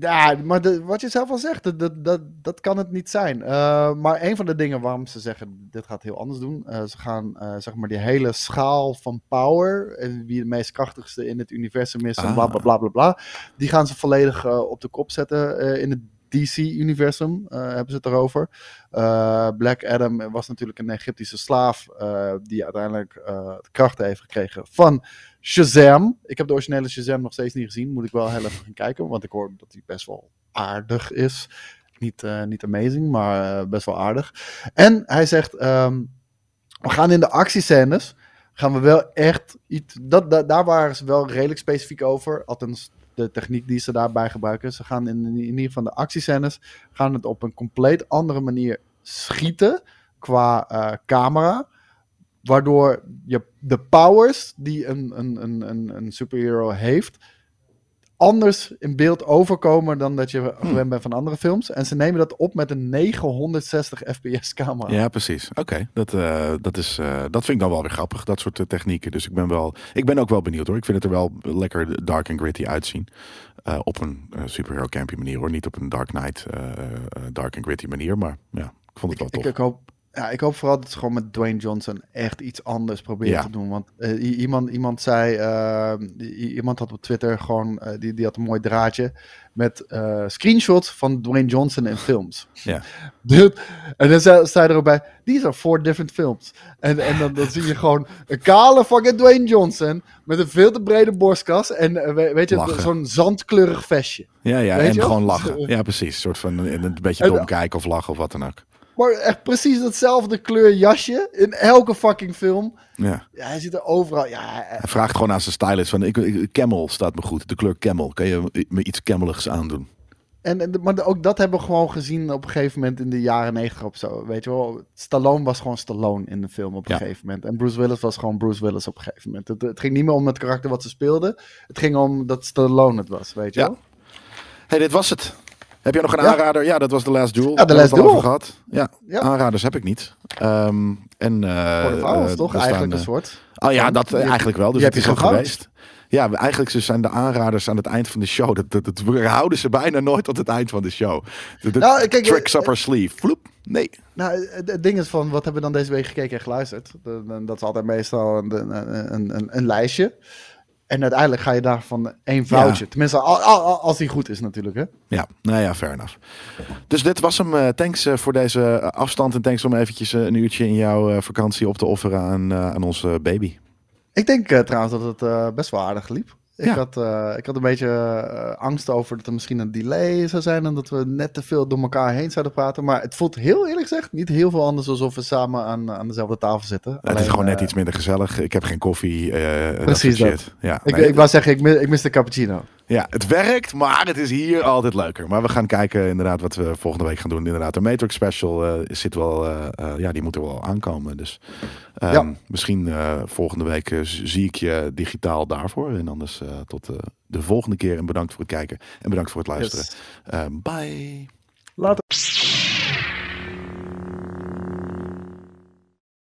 Ja, maar de- wat je zelf al zegt, dat, dat, dat, dat kan het niet zijn. Eh, maar een van de dingen waarom ze zeggen, dit gaat heel anders doen. eh, ze gaan, eh, zeg maar, die hele schaal van power, en wie de meest krachtigste in het universum is, en Ah. bla bla bla bla bla. Die gaan ze volledig op de kop zetten in het DC-universum, eh, hebben ze het erover. Eh, Black Adam was natuurlijk een Egyptische slaaf, eh, die uiteindelijk de krachten heeft gekregen van Shazam. Ik heb de originele Shazam nog steeds niet gezien. Moet ik wel heel even gaan kijken. Want ik hoor dat hij best wel aardig is. Niet, niet amazing, maar best wel aardig. En hij zegt: ehm, We gaan in de actiescènes. Gaan we wel echt iets. Dat, dat, daar waren ze wel redelijk specifiek over. Althans, de techniek die ze daarbij gebruiken. Ze gaan in, in ieder geval de actiescènes. Gaan het op een compleet andere manier schieten. Qua eh, camera. Waardoor je de powers die een, een, een, een, een superhero heeft, anders in beeld overkomen dan dat je gewend bent van andere films. En ze nemen dat op met een 960 fps camera. Ja, precies. Oké, dat, eh, dat, is, eh, dat vind ik dan wel weer grappig, dat soort eh, technieken. Dus ik ben, wel, ik ben ook wel benieuwd hoor. Ik vind het er wel lekker dark en gritty uitzien. Op een superhero campy manier hoor. Niet op een Dark Knight eh, dark en gritty manier. Maar ja, ik vond het wel tof. Ik, ik, hoop, ja, ik hoop vooral dat ze gewoon met Dwayne Johnson echt iets anders proberen Ja. te doen. Want eh, iemand, iemand zei, eh, i- iemand had op Twitter gewoon, eh, die, die had een mooi draadje met eh, screenshots van Dwayne Johnson in films. Ja. <laughs> Dude, en dan zei, zei er ook bij, these are four different films. En, en dan, dan zie je gewoon een kale fucking Dwayne Johnson met een veel te brede borstkas en we- weet je, zo'n zandkleurig vestje. Ja, ja Weet en je gewoon lachen. Ja, precies. Een soort van een, een beetje dom kijken of lachen of wat dan ook. Maar echt precies hetzelfde kleur jasje in elke fucking film. Ja. Ja, hij zit er overal. Ja, Hij vraagt gewoon aan zijn stylist van, ik, ik- camel staat me goed. De kleur camel. Kan je me iets cameligs aandoen? en, en, maar ook dat hebben we gewoon gezien op een gegeven moment in de jaren negentig of zo. Weet je wel, Stallone was gewoon Stallone in de film op een Ja. gegeven moment. En Bruce Willis was gewoon Bruce Willis op een gegeven moment. Het, het ging niet meer om het karakter wat ze speelden. Het ging om dat Stallone het was, weet je Ja. wel. hey, dit was het. Heb jij nog een Ja. aanrader? Ja, dat was The Last Duel. Ja, The we Last Duel. gehad. Ja, Ja. aanraders heb ik niet. Ehm, en, eh, Voor de eh, toch? Eigenlijk staan, een eh, soort. Oh ja, dat eigenlijk wel. Dus die het is je gehad. geweest. Ja, eigenlijk zijn de aanraders aan het eind van de show. Dat, dat, dat houden ze bijna nooit tot het eind van de show. De, de Nou, kijk, tricks up our sleeve. Vloep. Nee. Nou, het, ding is van, wat hebben we dan deze week gekeken en geluisterd? De- de- dat is altijd meestal een, een, een lijstje. En uiteindelijk ga je daarvan één foutje. Tenminste, al- al- al- als die goed is natuurlijk, hè? Ja, nou ja, fair enough. Dus dit was hem. Eh, thanks eh, voor deze eh, afstand. En thanks om eventjes een uurtje in jouw vakantie op te offeren aan, aan onze baby. Ik denk trouwens dat het best wel aardig liep. Ik, Ja. had, eh, ik had een beetje eh, angst over dat er misschien een delay zou zijn en dat we net te veel door elkaar heen zouden praten. Maar het voelt heel eerlijk gezegd niet heel veel anders alsof we samen aan, aan dezelfde tafel zitten. het is Alleen, gewoon net eh, iets minder gezellig. Ik heb geen koffie. dat Precies dat. Ja, Ik, nee, ik wou zeggen, ik, mi- ik mis de cappuccino. Ja, het werkt, maar het is hier altijd leuker. Maar we gaan kijken inderdaad wat we volgende week gaan doen. Inderdaad, de Matrix Special zit wel, ja, die moet er wel aankomen. Dus ehm, Ja. misschien eh, volgende week eh, zie ik je digitaal daarvoor. En anders eh, tot eh, de volgende keer. En bedankt voor het kijken en bedankt voor het luisteren. Yes. Ehm, bye. Later.